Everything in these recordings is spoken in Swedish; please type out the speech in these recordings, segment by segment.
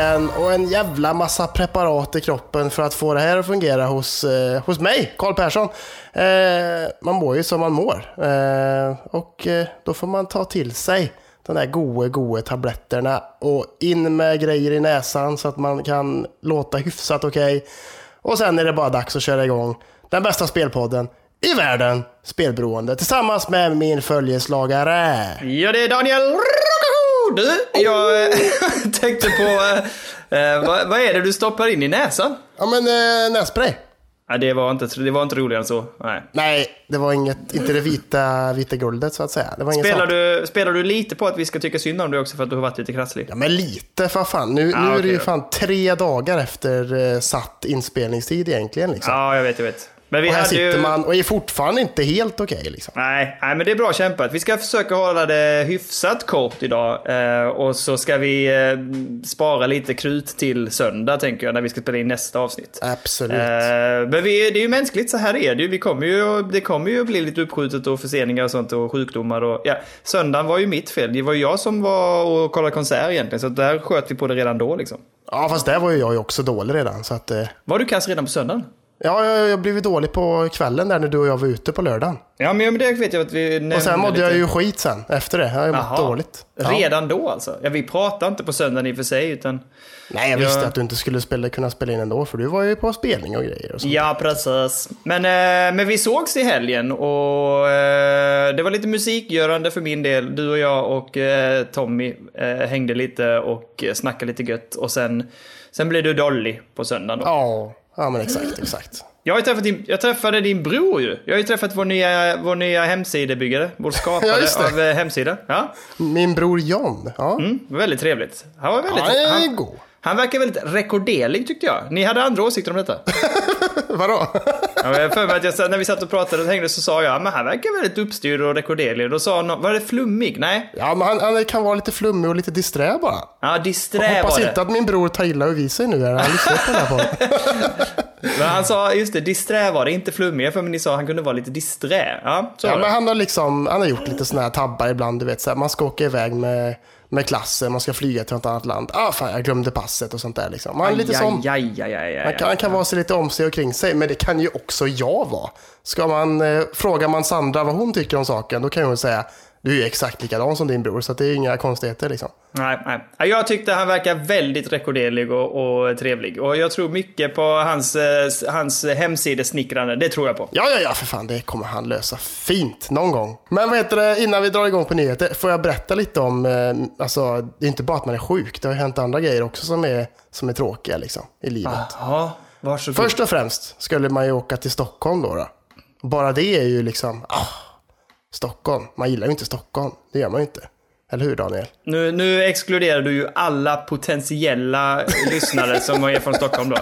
igen och en jävla massa preparat i kroppen för att få det här att fungera hos, eh, hos mig, Karl Persson. Eh, man mår ju som man mår eh, och eh, då får man ta till sig de där goe, goe tabletterna och in med grejer i näsan så att man kan låta hyfsat okej. Och sen är det bara dags att köra igång den bästa spelpodden i världen, Spelberoende, tillsammans med min följeslagare. Ja, det är Daniel. Du, jag tänkte på, eh, eh, vad, vad är det du stoppar in i näsan? Ja men eh, nässpray. Nej, det var inte, det var inte roligare än så. Nej. Nej, det var inget, inte det vita, vita guldet så att säga. Det var Spelar du, spelar du lite på att vi ska tycka synd om dig också för att du har varit lite krasslig? Ja men lite för fan. Nu, Ah, nu är det ju då. fan tre dagar efter eh, satt inspelningstid egentligen liksom. Ja, jag vet, jag vet. Men vi och här sitter ju... man och är fortfarande inte helt okej liksom. Nej, nej, men det är bra kämpat. Vi ska försöka hålla det hyfsat kort idag. Eh, och så ska vi eh, spara lite krut till söndag, tänker jag, när vi ska spela in nästa avsnitt. Absolut. Eh, men vi, det är ju mänskligt, så här är det ju. Vi kommer ju. Det kommer ju bli lite uppskjutet och förseningar och sånt och sjukdomar och ja. Söndagen var ju mitt fel. Det var ju jag som var och kollade konsert egentligen, så där sköt vi på det redan då liksom. Ja fast där var ju jag också dålig redan så att... Eh, Var du kass redan på söndagen? Ja, jag, jag blev dålig på kvällen där när du och jag var ute på lördagen. Ja, men det vet jag att vi Och sen mådde lite. jag ju skit sen efter det. Jag har mått dåligt. Ja. Redan då alltså? Ja, vi pratade inte på söndagen i och för sig, utan... Nej, jag visste Ja. att du inte skulle spela, kunna spela in ändå för du var ju på spelning och grejer och så. Ja, precis. Men, eh, men vi sågs i helgen och eh, det var lite musikgörande för min del. Du och jag och eh, Tommy eh, hängde lite och eh, snackade lite gött. Och sen, sen blev du Dolly på söndagen då. Ja, ja men exakt, exakt. Jag, har träffat din, jag träffade din bror ju. Jag har ju träffat vår nya, vår nya hemsidebyggare. Vår skapare Ja, av eh, hemsida. Ja, Min bror John, ja. mm, väldigt trevligt. Han var väldigt... Han är god. Han verkar väldigt rekorderlig tyckte jag. Ni hade andra åsikter om detta. Vadå? Ja, men jag för mig att jag, när vi satt och pratade och hängde så sa jag men han verkar väldigt uppstyrd och rekorderlig. Då sa någon, var det flummig? Nej? Ja, men han, han kan vara lite flummig och lite disträ bara. Ja, disträ Hoppas var inte det. att min bror tar illa vid sig nu när han lyssnar på den här. Men han sa, just det, disträ var det, inte flummig. Jag för mig ni sa att han kunde vara lite disträ. Ja, så Ja, men han har liksom, han har gjort lite sådana här tabbar ibland, du vet så här, man ska åka iväg med, med klassen, man ska flyga till något annat land. Ah fan, jag glömde passet och sånt där liksom. Han är lite. Aj, aj, aj, aj, aj, Han kan, han kan vara sig lite om sig och kring sig, men det kan ju också jag vara. Ska man, eh, frågar man Sandra vad hon tycker om saken, då kan hon säga du är ju exakt likadan som din bror, så det är inga konstigheter liksom. Nej, nej. Ja, Jag tyckte han verkar väldigt rekorderlig och, och trevlig. Och jag tror mycket på hans, eh, hans hemsidesnickrande. Det tror jag på. Ja, ja, ja, för fan, det kommer han lösa fint någon gång. Men vad heter det, innan vi drar igång på nyheter, får jag berätta lite om, eh, alltså, det är inte bara att man är sjuk, det har ju hänt andra grejer också som är, som är tråkiga liksom, i livet. Ja, varsågod. Först och främst skulle man ju åka till Stockholm då. då. Bara det är ju liksom, ah, Stockholm. Man gillar ju inte Stockholm, det gör man ju inte. Eller hur Daniel? Nu, nu exkluderar du ju alla potentiella lyssnare som är från Stockholm då.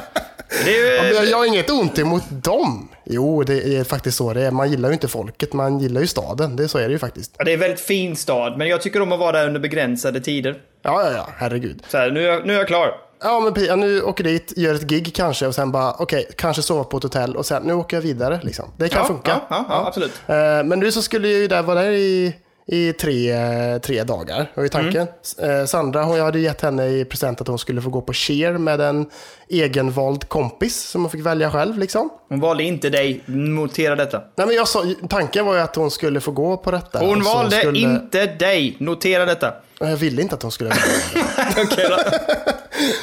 Det är ju... Jag, jag har inget ont emot dem. Jo, det är faktiskt så det är. Man gillar ju inte folket, man gillar ju staden. Det, så är det ju faktiskt. Ja, det är en väldigt fin stad, men jag tycker om att vara där under begränsade tider. Ja, ja, ja, herregud. Så här, nu, är nu är jag klar. Ja, men Pia, nu åker dit, gör ett gig kanske och sen bara, okej, kanske sova på ett hotell och sen, nu åker jag vidare liksom. Det kan Ja, funka. ja, ja, ja, absolut. Eh, Men nu så skulle jag ju där vara där i, i tre, tre dagar, var ju tanken. Mm. Eh, Sandra, hon, jag hade gett henne i present att hon skulle få gå på Cher med en egenvald kompis som hon fick välja själv liksom. Hon valde inte dig, notera detta. Nej, men jag sa, tanken var ju att hon skulle få gå på detta. Hon valde skulle, inte dig, notera detta. Jag ville inte att hon skulle då.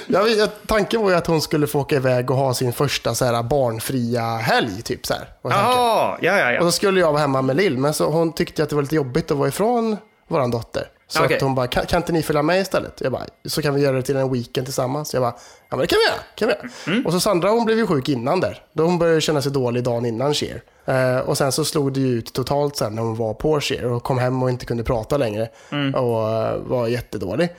Jag, jag, tanken var ju att hon skulle få åka iväg och ha sin första så här, barnfria helg, typ så här. tanken. Jaha, ja, ja, Och ja. så skulle jag vara hemma med Lill, men så hon tyckte att det var lite jobbigt att vara ifrån våran dotter. Så Okej. att hon bara, kan, kan inte ni följa med istället? Jag bara, så kan vi göra det till en weekend tillsammans. Jag bara, ja men det kan vi göra. Kan vi göra. Mm. Och så Sandra hon blev ju sjuk innan där. Då hon började känna sig dålig dagen innan Cher. Eh, och sen så slog det ju ut totalt sen när hon var på Cher och kom hem och inte kunde prata längre. Mm. Och eh, var jättedålig.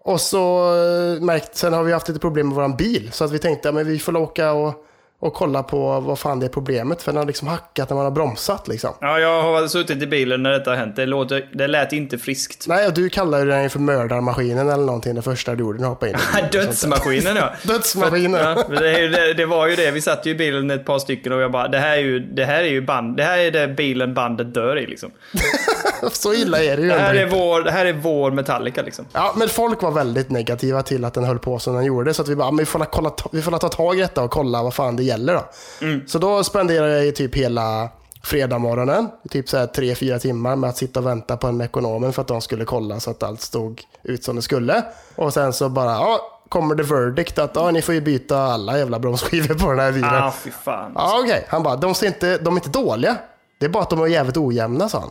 Och så eh, märkt, sen har vi haft lite problem med våran bil. Så att vi tänkte, ja, men vi får åka och och kolla på vad fan det är problemet. För den har liksom hackat när man har bromsat liksom. Ja, jag har suttit i bilen när detta har hänt. Det, låter, det lät inte friskt. Nej, och du kallar ju den ju för mördarmaskinen eller någonting det första du gjorde när du hoppade in. Dödsmaskinen ja. Dödsmaskinen. Ja, det, det, det var ju det. Vi satt ju i bilen ett par stycken och jag bara, det här är ju, det här är ju band, det här är det bilen bandet dör i liksom. Så illa är det ju Det här är vår, det här är vår Metallica liksom. Ja, men folk var väldigt negativa till att den höll på som den gjorde. Så att vi bara, vi får, la kolla, vi får la ta tag i detta och kolla vad fan det gäller då. Så då spenderade jag ju typ hela fredagsmorgonen, typ så här tre, fyra timmar med att sitta och vänta på en Mekonomen för att de skulle kolla så att allt stod ut som det skulle. Och sen så bara, ja, kommer det verdict att ja, ni får ju byta alla jävla bromsskivor på den här bilen. Ah, fy fan. Ja, okej. Han bara, de, ser inte, de är inte dåliga. Det är bara att de är jävligt ojämna, sa han.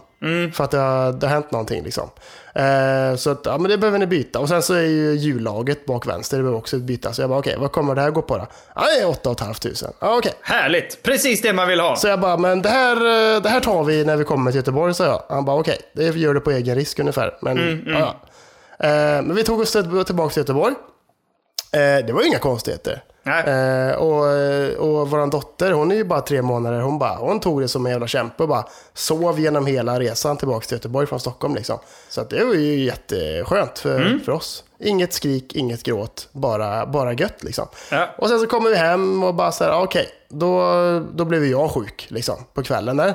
För att det har, det har hänt någonting liksom. Eh, så att, ja men det behöver ni byta. Och sen så är ju hjullaget bak vänster, det behöver också bytas. Så jag bara, okej, vad kommer det här gå på då? Ja, det är 8 500. Ja, okej. Härligt! Precis det man vill ha. Så jag bara, men det här, eh, det här tar vi när vi kommer till Göteborg, sa jag. Han bara, okej, det gör det på egen risk ungefär. Men, ja, ja. Eh, men vi tog oss till- tillbaka till Göteborg. Eh, det var ju inga konstigheter. Eh, och, och vår dotter, hon är ju bara tre månader, hon, bara, hon tog det som en jävla kämpe och bara sov genom hela resan tillbaka till Göteborg från Stockholm. Liksom. Så att det var ju jätteskönt för, för oss. Inget skrik, inget gråt, bara, bara gött liksom. Ja. Och sen så kommer vi hem och bara så här, okej, då, då blev jag sjuk liksom, på kvällen där.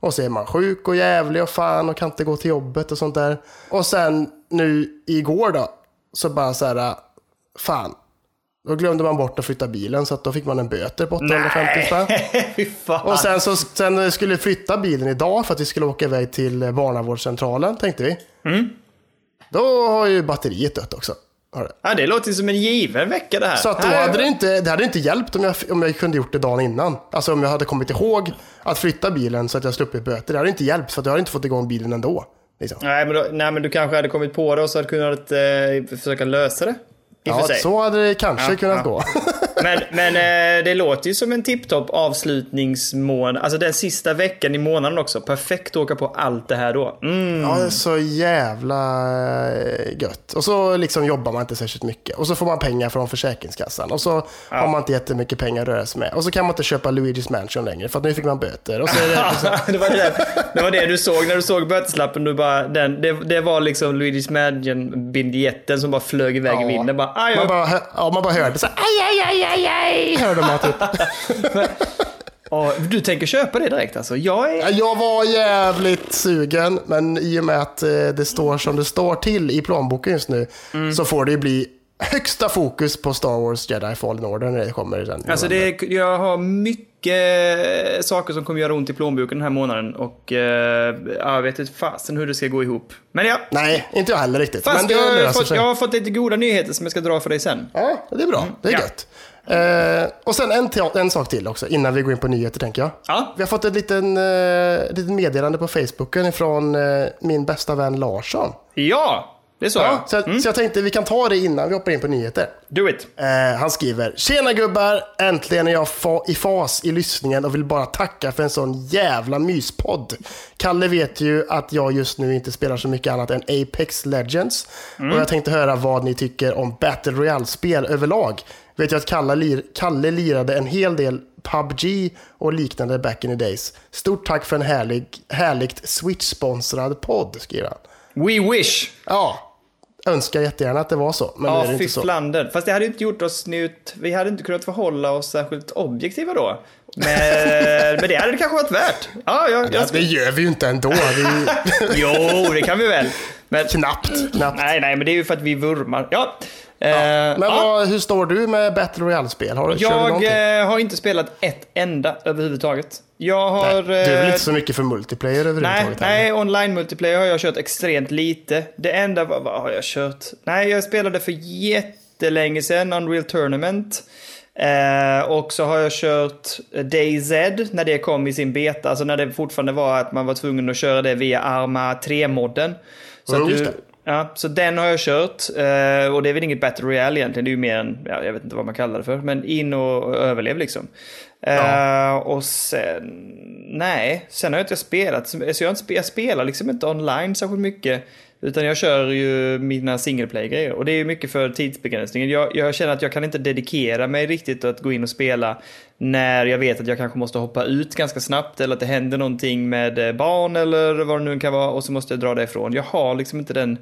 Och så är man sjuk och jävlig och fan och kan inte gå till jobbet och sånt där. Och sen nu igår då, så bara så här, fan, då glömde man bort att flytta bilen så att då fick man en böter på 850 spänn. Och sen så sen skulle vi flytta bilen idag för att vi skulle åka iväg till barnavårdscentralen tänkte vi. Då har ju batteriet dött också. Det. Ja, det låter som en given vecka det här. Så att då hade det inte, det hade inte hjälpt om jag, om jag kunde gjort det dagen innan. Alltså om jag hade kommit ihåg att flytta bilen så att jag sluppit böter. Det hade inte hjälpt för att jag hade inte fått igång bilen ändå. Liksom. Nej men, då, nej, men du kanske hade kommit på det och så hade du kunnat eh, försöka lösa det. Ja, så hade det kanske Ja, kunnat ja. gå. Men, men eh, det låter ju som en tipptopp avslutningsmånad. Alltså den sista veckan i månaden också. Perfekt att åka på allt det här då. Mm. Ja, det är så jävla eh, gött. Och så liksom jobbar man inte särskilt mycket. Och så får man pengar från Försäkringskassan. Och så har man inte jättemycket pengar att röra sig med. Och så kan man inte köpa Luigi's Mansion längre för att nu fick man böter. Och så är det liksom, det, var det, det var det du såg när du såg böteslappen. Du bara, den, det, det var liksom Luigi's Mansion-biljetten som bara flög iväg i Ja. vinden. Bara, man, bara, ja, man bara hörde så här, aj, aj, aj, aj, aj, hörde man typ. Ja, du tänker köpa det direkt alltså? Jag är... Ja, Jag var jävligt sugen, men i och med att eh, det står som det står till i plånboken just nu Mm. så får det ju bli högsta fokus på Star Wars Jedi Fallen Order när det kommer den. Alltså det, är- jag har mycket saker som kommer göra ont i plånboken den här månaden och eh, jag vet inte fasen hur det ska gå ihop. Men ja, Nej, inte jag heller riktigt. fast men det jag, har fått, jag har fått lite goda nyheter som jag ska dra för dig sen. Ja, det är bra. Det är Ja. gött. Eh, och sen en, en sak till också, innan vi går in på nyheter tänker jag. Ja. Vi har fått ett eh, litet meddelande på Facebooken från eh, min bästa vän Larsson. Ja, det sa Ja, jag. så, jag så jag tänkte vi kan ta det innan vi hoppar in på nyheter. Do it. Eh, han skriver, Tjena gubbar! Äntligen är jag fa- i fas i lyssningen och vill bara tacka för en sån jävla myspodd. Kalle vet ju att jag just nu inte spelar så mycket annat än Apex Legends. Och jag tänkte höra vad ni tycker om Battle Royale-spel överlag. Vet jag att Kalle, lir- Kalle lirade en hel del PubG och liknande back in the days. Stort tack för en härlig, härligt Switch-sponsrad podd, skriver han. We wish. Ja, önskar jättegärna att det var så, men är Ja, det fy inte så. flander. Fast det hade inte gjort oss nytt. Vi hade inte kunnat förhålla oss särskilt objektiva då. Men, men det hade det kanske varit värt. Ja, jag, Ja, jag det gör vi ju inte ändå. Vi, Jo, det kan vi väl. Men, knappt, knappt. nej, nej, men det är ju för att vi vurmar. Ja. Eh, Men ja. vad, hur står du med Battle Royale-spel? Har du, du Jag någonting? eh, har inte spelat ett enda överhuvudtaget. Jag har... Du är väl eh, inte så mycket för multiplayer Nej, överhuvudtaget? nej, online multiplayer har jag kört extremt lite. Det enda, vad, vad har jag kört? Nej, jag spelade för jättelänge sedan, Unreal Tournament. Eh, och så har jag kört DayZ när det kom i sin beta, alltså när det fortfarande var att man var tvungen att köra det via Arma 3-modden. Så, just du, det. Ja, så den har jag kört. Eh, och det är väl inget Battle Royale egentligen, det är ju mer en, ja, jag vet inte vad man kallar det för, men in och överlev liksom. Eh, och sen, nej, sen har jag inte spelat, så jag, inte, jag spelar liksom inte online särskilt mycket. Utan jag kör ju mina single play-grejer. Och det är ju mycket för tidsbegränsningen. Jag, jag känner att jag kan inte dedikera mig riktigt att gå in och spela när jag vet att jag kanske måste hoppa ut ganska snabbt eller att det händer någonting med eh, barn eller vad det nu kan vara och så måste jag dra det ifrån. Jag har liksom inte den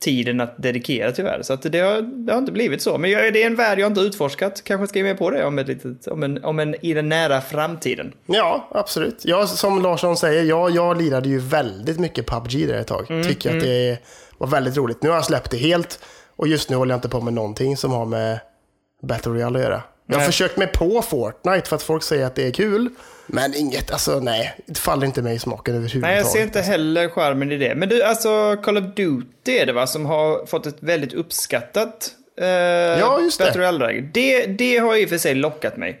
tiden att dedikera tyvärr. Så att det, har, det har inte blivit så. Men jag, det är en värld jag inte utforskat. Kanske ska ge mig på det om, ett litet, om, en, om en, i den nära framtiden. Ja, absolut. Jag, som Larsson säger, jag, jag lirade ju väldigt mycket PubG där ett tag. Mm, Tycker mm. att det var väldigt roligt. Nu har jag släppt det helt och just nu håller jag inte på med någonting som har med Battle Royale att göra. Jag har nej. försökt mig på Fortnite för att folk säger att det är kul. Men inget, alltså nej, det faller inte mig i smaken överhuvudtaget. Nej, jag ser inte heller charmen i det. Men du, alltså Call of Duty är det va, som har fått ett väldigt uppskattat eh, ja, just det. Det, det har i och för sig lockat mig.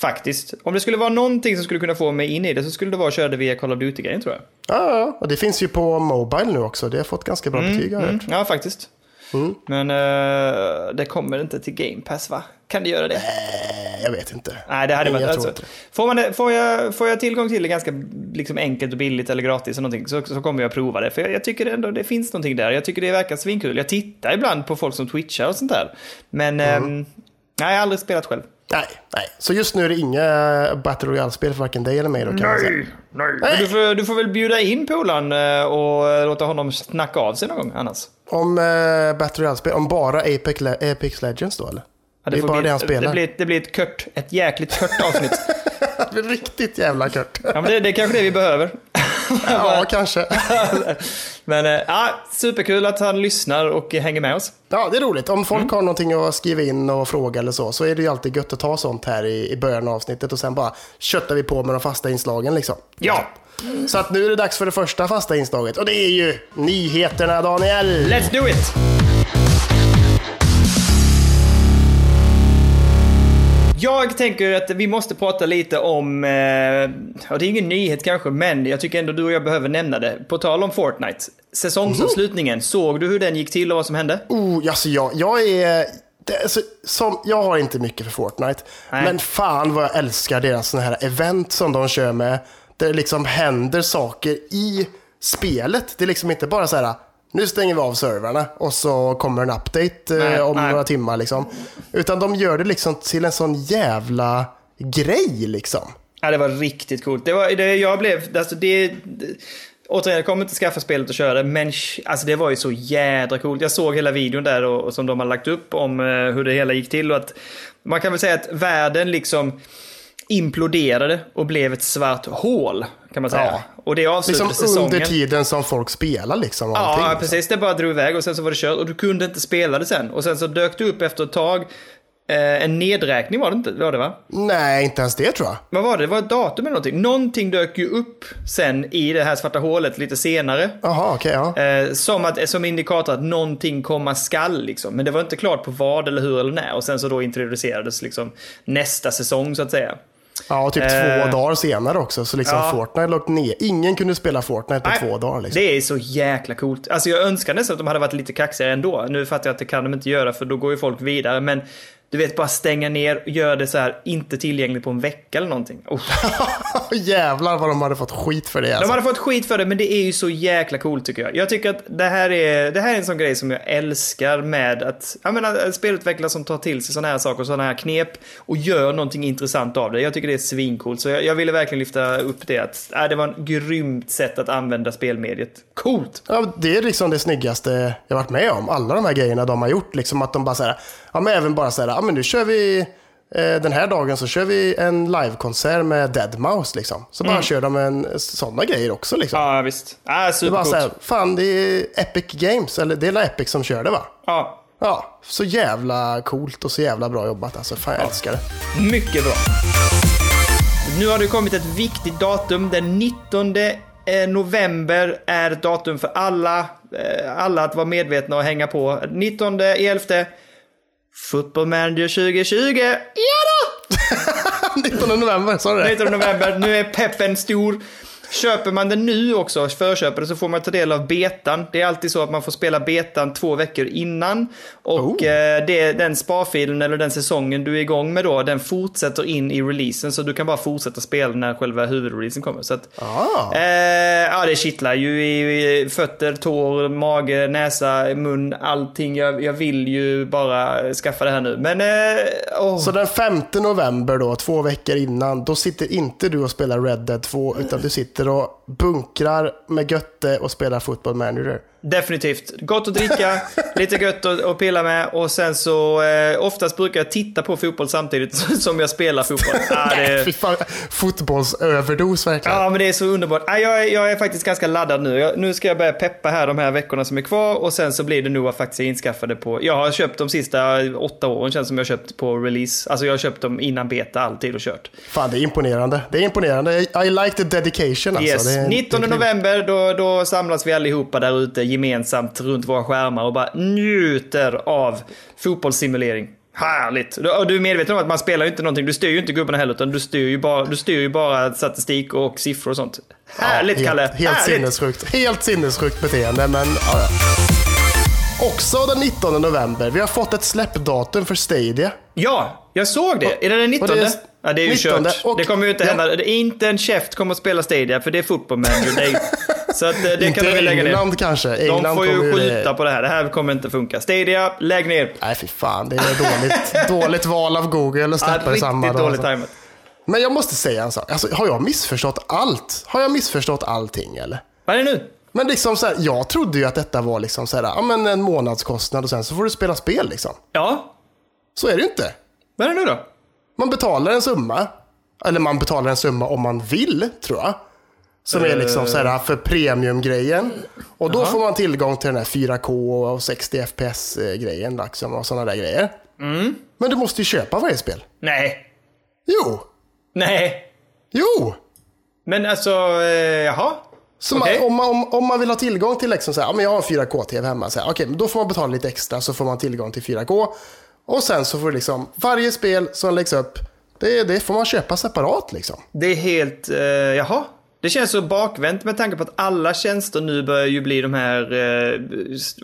Faktiskt. Om det skulle vara någonting som skulle kunna få mig in i det så skulle det vara att köra det via Call of Duty-grejen tror jag. Ja, ja, och det finns ju på Mobile nu också. Det har fått ganska bra mm, betyg har mm, Ja, faktiskt. Mm. Men uh, det kommer inte till Game Pass va? Kan det göra det? Nej, jag vet inte. Nej, det hade varit... Alltså, får, man det, får, jag, får jag tillgång till det ganska liksom, enkelt och billigt eller gratis eller någonting, så, så kommer jag prova det. För jag, jag tycker ändå det finns någonting där. Jag tycker det verkar svinkul. Jag tittar ibland på folk som twitchar och sånt där. Men mm. um, nej, jag har aldrig spelat själv. Nej, nej. Så just nu är det inga Battle Royale-spel för varken dig eller mig då kan nej, nej. nej. Du, får, du får väl bjuda in polaren eh, och låta honom snacka av sig någon gång annars. Om uh, Battle Royale-spel, om bara Apex, Apex Legends då eller? Ja, det, det är bara bli, det han spelar. Det blir, det blir ett kört, ett jäkligt kört avsnitt. det blir riktigt jävla kört. ja, men det, det är kanske det vi behöver. ja, kanske. men äh, ja, superkul att han lyssnar och hänger med oss. Ja, det är roligt. Om folk mm. har någonting att skriva in och fråga eller så, så är det ju alltid gött att ta sånt här i, i början av avsnittet och sen bara köttar vi på med de fasta inslagen liksom. Ja. Så att nu är det dags för det första fasta inslaget och det är ju nyheterna Daniel. Let's do it! Jag tänker att vi måste prata lite om, eh, ja det är ingen nyhet kanske, men jag tycker ändå du och jag behöver nämna det. På tal om Fortnite, säsongsavslutningen, mm. såg du hur den gick till och vad som hände? Oh, alltså jag, jag är... Det, alltså, som, jag har inte mycket för Fortnite, Nej. men fan vad jag älskar deras sådana här event som de kör med. Där det liksom händer saker i spelet. Det är liksom inte bara så här nu stänger vi av servrarna och så kommer en update eh, nej, om nej. några timmar. Liksom. Utan de gör det liksom till en sån jävla grej liksom. Ja, det var riktigt coolt. Det var, det, jag blev, alltså det, det Återigen, jag kommer inte skaffa spelet och köra det, men alltså det var ju så jädra coolt. Jag såg hela videon där och, och som de har lagt upp om uh, hur det hela gick till och att man kan väl säga att världen liksom imploderade och blev ett svart hål, kan man säga. Ja. Och det avslutade liksom säsongen. under tiden som folk spelar liksom. Ja, liksom. precis. Det bara drog iväg och sen så var det kört och du kunde inte spela det sen. Och sen så dök det upp efter ett tag Eh, en nedräkning var det inte? Var det va? Nej, inte ens det tror jag. Vad var det? Det var ett datum eller någonting. Någonting dök ju upp sen i det här svarta hålet lite senare. Jaha, okej. Okay, ja. eh, som, att, som indikator att någonting komma skall liksom. Men det var inte klart på vad eller hur eller när. Och sen så då introducerades liksom nästa säsong så att säga. Ja, och typ eh, två dagar senare också. Så liksom ja. Fortnite låg ner. Ingen kunde spela Fortnite på Nej, två dagar. Liksom. Det är så jäkla coolt. Alltså jag önskar nästan att de hade varit lite kaxigare ändå. Nu fattar jag att det kan de inte göra för då går ju folk vidare. Men du vet, bara stänga ner och göra det så här, inte tillgängligt på en vecka eller någonting. Oh. Jävlar vad de hade fått skit för det. Alltså. De hade fått skit för det, men det är ju så jäkla coolt tycker jag. Jag tycker att det här är, det här är en sån grej som jag älskar med att, jag menar, spelutvecklare som tar till sig såna här saker, såna här knep och gör någonting intressant av det. Jag tycker det är svincoolt, så jag, jag ville verkligen lyfta upp det att, äh, det var en grymt sätt att använda spelmediet. Coolt! Ja, det är liksom det snyggaste jag varit med om. Alla de här grejerna de har gjort, liksom att de bara säger ja men även bara säga, ja men nu kör vi eh, den här dagen så kör vi en livekonsert med Deadmau5 liksom. Så bara mm. kör de en, sådana grejer också liksom. Ja visst. Ah, det är bara så här, fan det är Epic Games, eller det är Epic som kör det va? Ja. Ja, så jävla coolt och så jävla bra jobbat alltså. Fan jag ja. älskar det. Mycket bra. Nu har det kommit ett viktigt datum. Den 19 eh, november är ett datum för alla, eh, alla att vara medvetna och hänga på. 19 11 Football Manager 2020. Ja då! 19 november, sa du det? 19 november. Nu är peppen stor. Köper man det nu också, förköper det, så får man ta del av betan. Det är alltid så att man får spela betan två veckor innan. Och Oh. eh, det, den sparfilen eller den säsongen du är igång med då, den fortsätter in i releasen. Så du kan bara fortsätta spela när själva huvudreleasen kommer. Så att, Ah. eh, ja, det kittlar ju i, i fötter, tår, mage, näsa, mun, allting. Jag, jag vill ju bara skaffa det här nu. Men, eh, åh. Så den 5 november då, två veckor innan, då sitter inte du och spelar Red Dead 2, utan du sitter och bunkrar med Götte och spelar Football Manager. Definitivt. Gott att dricka, lite gött att, att pilla med och sen så eh, oftast brukar jag titta på fotboll samtidigt som jag spelar fotboll. Ja, det, Fy fan, fotbollsöverdos verkligen. ja men det är så underbart. Ja, jag, jag är faktiskt ganska laddad nu. Jag, nu ska jag börja peppa här de här veckorna som är kvar och sen så blir det nog faktiskt inskaffade på... Jag har köpt de sista åtta åren känns som jag har köpt på release. Alltså jag har köpt dem innan beta alltid och kört. Fan, det är imponerande. Det är imponerande. I like the dedication alltså. Yes. Det är, 19 det är grymt. november, då, då samlas vi allihopa där ute gemensamt runt våra skärmar och bara njuter av fotbollssimulering. Härligt! Du, du är medveten om att man spelar ju inte någonting, du styr ju inte gubbarna heller, utan du styr ju bara, du styr ju bara statistik och siffror och sånt. Härligt helt, Kalle! Helt Härligt! sinnessjukt. Helt sinnessjukt beteende, men ja, ja. Också den 19 november. Vi har fått ett släppdatum för Stadia. Ja, jag såg det. Är det den 19? Och det är- ja, det är ju 19. kört. Och- det kommer ju inte ja. hända. Det är inte en käft kommer att spela Stadia, för det är football manager. Det så att, eh, det Inte kan vi lägga ner. England kanske. England De får ju skjuta på det här. Det här kommer inte funka. Stadia, lägg ner. Nej, fy fan. Det är dåligt, dåligt val av Google att Ja, släppa det riktigt samma dag. dåligt alltså. tajmat. Men jag måste säga en sak. Alltså, har jag missförstått allt? Har jag missförstått allting eller? Vad är det nu? Men liksom så här, jag trodde ju att detta var liksom så här, ja, men en månadskostnad och sen så får du spela spel liksom. Ja, Så är det ju inte. vad är det nu då? Man betalar en summa. Eller man betalar en summa om man vill, tror jag. Som är liksom så här för premiumgrejen. Och då får man tillgång till den här 4K och 60 FPS-grejen liksom, och sådana där grejer. Men du måste ju köpa varje spel. Nej. Jo! Nej. Jo! Men alltså, eh, jaha? Så Okej. man, om, man, om, om man vill ha tillgång till liksom så här, ja, men jag har en 4K-TV hemma, så här, okej, men då får man betala lite extra så får man tillgång till 4K. Och sen så får du liksom, varje spel som läggs upp, det, det får man köpa separat liksom. Det är helt, eh, jaha? Det känns så bakvänt med tanke på att alla tjänster nu börjar ju bli de här, eh,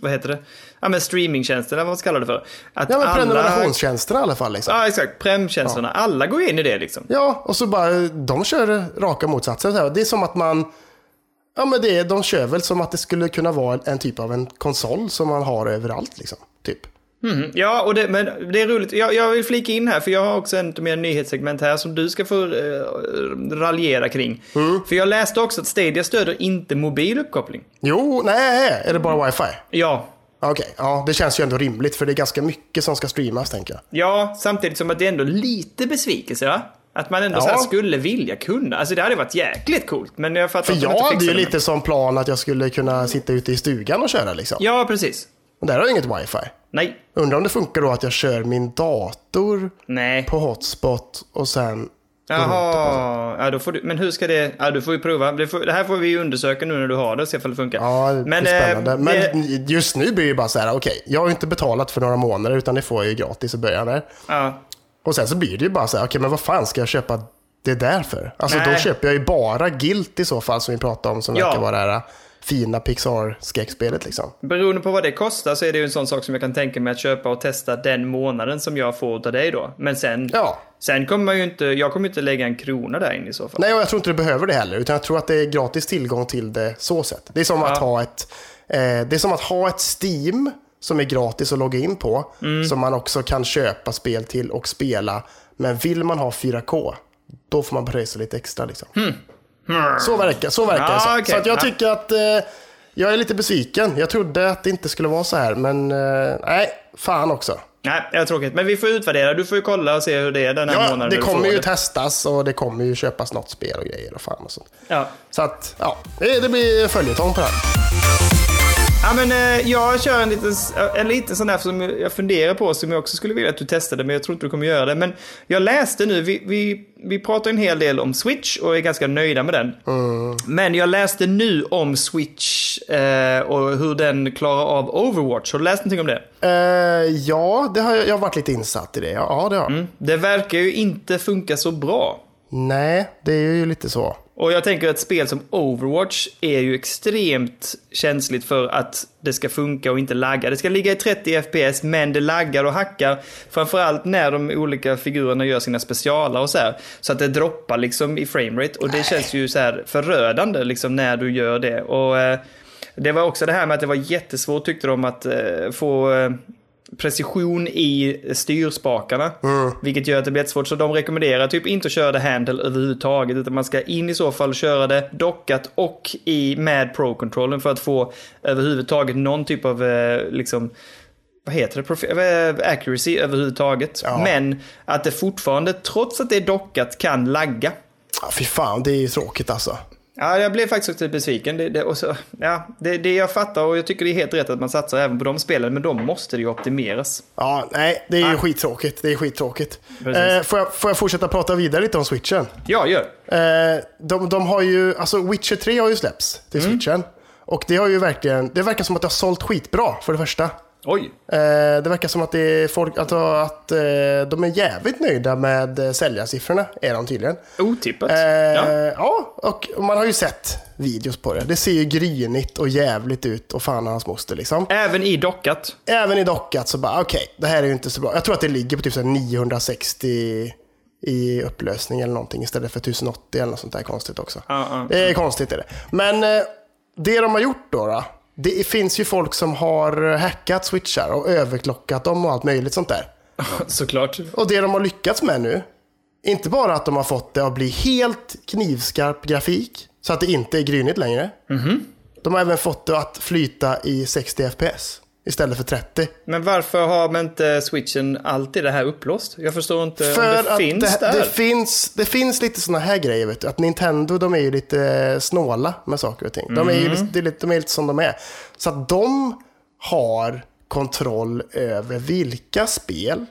vad heter det? Ja men streamingtjänsterna, vad man ska kalla det för. Att Ja, men alla... prenumerationstjänsterna i alla fall. Liksom. Ja, exakt. Prem-tjänsterna. Alla går in i det liksom. Ja, och så bara, de kör raka motsatsen. Det är som att man, ja men det de kör väl som att det skulle kunna vara en typ av en konsol som man har överallt liksom. Typ. Mm, ja, och det, men det är roligt. Jag, jag vill flika in här, för jag har också en mer nyhetssegment här som du ska få eh, raljera kring. För jag läste också att Stadia stöder inte mobil uppkoppling. Jo, nej, är det bara wifi? Ja, Okej, ja det känns ju ändå rimligt för det är ganska mycket som ska streamas tänker jag. ja, samtidigt som att det är ändå lite besvikelse, va? Att man ändå Ja. skulle vilja kunna. Alltså det hade varit jäkligt coolt, men jag fattar För jag hade ju lite som plan att jag skulle kunna sitta ute i stugan och köra liksom. Ja, precis. Men där har jag inget wifi. Nej. Undrar om det funkar då att jag kör min dator Nej. på hotspot och sen... Jaha, ja, då får du, men hur ska det, ja du får ju prova. Det, får, det här får vi ju undersöka nu när du har det och se ifall det funkar. Ja, det men, är eh, spännande. det- Men just nu blir det bara så här, okej, jag har ju inte betalat för några månader utan det får jag ju gratis i början där. ja. Och sen så blir det ju bara så här, okej men vad fan ska jag köpa det där för? Alltså då Nej. köper jag ju bara Guilt i så fall som vi pratade om som Ja. verkar vara det här fina Pixar-skräckspelet liksom. Beroende på vad det kostar så är det ju en sån sak som jag kan tänka mig att köpa och testa den månaden som jag får av dig då. Men sen, Ja. sen kommer man ju inte, jag kommer inte lägga en krona där in i så fall. Nej, och jag tror inte du behöver det heller, utan jag tror att det är gratis tillgång till det så sätt. Det är som, att, Ja. ha ett, eh, det är som att ha ett Steam som är gratis att logga in på, Mm. som man också kan köpa spel till och spela. Men vill man ha 4K, då får man pröjsa lite extra. Liksom. Så verkar, så verkar Hmm. Ja, det. Så, okej. så att jag Ja. tycker att eh, jag är lite besviken. Jag trodde att det inte skulle vara så här, men eh, nej, fan också. Nej, det är tråkigt. Men vi får utvärdera. Du får ju kolla och se hur det är den här Ja, månaden. det kommer ju det. testas och det kommer ju köpas något spel och grejer och fan och sånt. Ja. Så att, ja, det, det blir följetong på det här. Ja, men eh, jag kör en liten, en liten sån där som jag funderar på som jag också skulle vilja att du testade, men jag tror inte du kommer göra det. Men jag läste nu, vi, vi, vi pratar en hel del om Switch och är ganska nöjda med den. Men jag läste nu om Switch eh, och hur den klarar av Overwatch. Har du läst någonting om det? Eh, ja, det har jag, jag har varit lite insatt i det. Ja, det har jag. Det verkar ju inte funka så bra. Nej, det är ju lite så. Och jag tänker att spel som Overwatch är ju extremt känsligt för att det ska funka och inte lagga. Det ska ligga i 30 FPS, men det laggar och hackar. Framförallt när de olika figurerna gör sina specialer och så här. Så att det droppar liksom i framerate. Och det Nej. känns ju så här förödande liksom när du gör det. Och eh, det var också det här med att det var jättesvårt tyckte de att eh, få eh, precision i styrspakarna. Mm. Vilket gör att det blir jättesvårt. Så de rekommenderar typ inte att köra det handle överhuvudtaget. Utan man ska in i så fall köra det dockat och i med pro-controllen för att få överhuvudtaget någon typ av eh, liksom vad heter det, Profi eh, accuracy överhuvudtaget. Ja. Men att det fortfarande, trots att det är dockat, kan lagga. Ja, fy fan, det är ju tråkigt alltså. Ja, jag blev faktiskt också besviken. Det, det, så, ja, det, det jag fattar och jag tycker det är helt rätt att man satsar även på de spelen, men då måste ju optimeras. Ja, nej, det är ju ah. skittråkigt. Det är skittråkigt. Eh, får, jag, får jag fortsätta prata vidare lite om switchen? Ja, gör. Eh, de, de har ju, alltså Witcher 3 har ju släppts till mm. switchen. Och det har ju verkligen, det verkar som att det har sålt skitbra för det första. Oj. Eh, det verkar som att, det är folk, alltså, att eh, de är jävligt nöjda med eh, säljarsiffrorna, är de tydligen. Otippat. ja. ja, och man har ju sett videos på det. Det ser ju grynigt och jävligt ut och fan hans moster liksom. Även i dockat? Även i dockat så bara, okej, okay, det här är ju inte så bra. Jag tror att det ligger på typ 960 i upplösning eller någonting istället för 1080 eller något sånt där konstigt också. Uh -uh. Det är konstigt är det. Men det de har gjort då, då det finns ju folk som har hackat switchar och överklockat dem och allt möjligt sånt där. Såklart. Och det de har lyckats med nu, inte bara att de har fått det att bli helt knivskarp grafik, så att det inte är grynigt längre. Mm -hmm. De har även fått det att flyta i 60 FPS istället för 30. Men varför har man inte switchen alltid det här upplåst? Jag förstår inte för om det finns det, där. Det finns, det finns lite sådana här grejer. Vet du. Att Nintendo de är ju lite snåla med saker och ting. De är ju mm. lite, de är lite som de är. Så att de har kontroll över vilka spel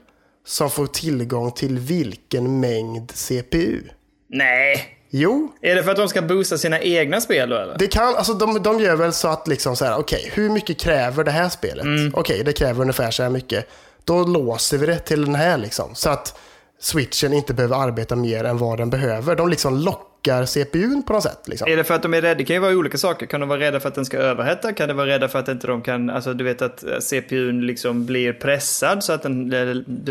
som får tillgång till vilken mängd CPU. Nej. Jo. Är det för att de ska boosta sina egna spel då eller? Det kan, alltså de, de gör väl så att liksom så här, okej, okay, hur mycket kräver det här spelet? Mm. Okej, okay, det kräver ungefär så här mycket. Då låser vi det till den här liksom. Så att switchen inte behöver arbeta mer än vad den behöver. De liksom lockar CPUn på något sätt. Liksom. Är det för att de är rädda? Det kan ju vara olika saker. Kan de vara rädda för att den ska överhetta? Kan det vara rädda för att inte de kan, alltså du vet att eh, CPUn liksom blir pressad så att den,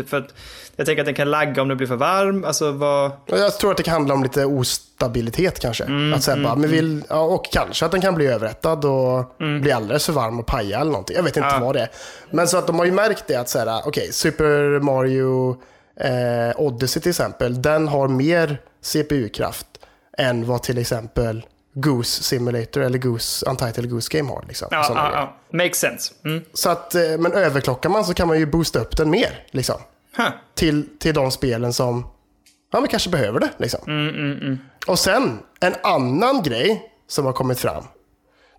för att jag tänker att den kan lagga om den blir för varm. Alltså vad... Jag tror att det kan handla om lite ostabilitet kanske. Mm, att säga mm, bara, men vill, ja, och kanske att den kan bli överrättad och mm. bli alldeles för varm och paja eller någonting. Jag vet inte ja. vad det är. Men så att de har ju märkt det att säga, okej, okay, Super Mario eh, Odyssey till exempel, den har mer CPU-kraft än vad till exempel Goose Simulator eller Goose Untitled Goose Game har. Liksom, ja, ja, ja. Makes sense. Mm. Så att, eh, men överklockar man så kan man ju boosta upp den mer. Liksom huh. till, till de spelen som ja, men kanske behöver det. Liksom. Mm, mm, mm. Och sen, en annan grej som har kommit fram.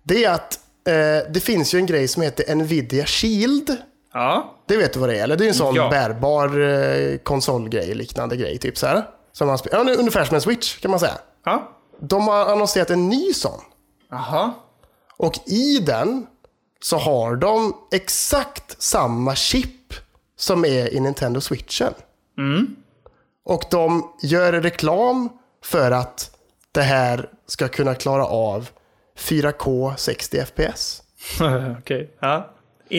Det är att eh, det finns ju en grej som heter Nvidia Shield. Ja. Det vet du vad det är? Eller? Det är en sån ja. bärbar eh, konsolgrej, liknande grej. Typ så här. Som man ja, ungefär som en switch kan man säga. Ja. De har annonserat en ny sån. Aha. Och i den så har de exakt samma chip som är i Nintendo Switchen. Mm. Och de gör reklam för att det här ska kunna klara av 4K 60 FPS. Okej, okay. ja.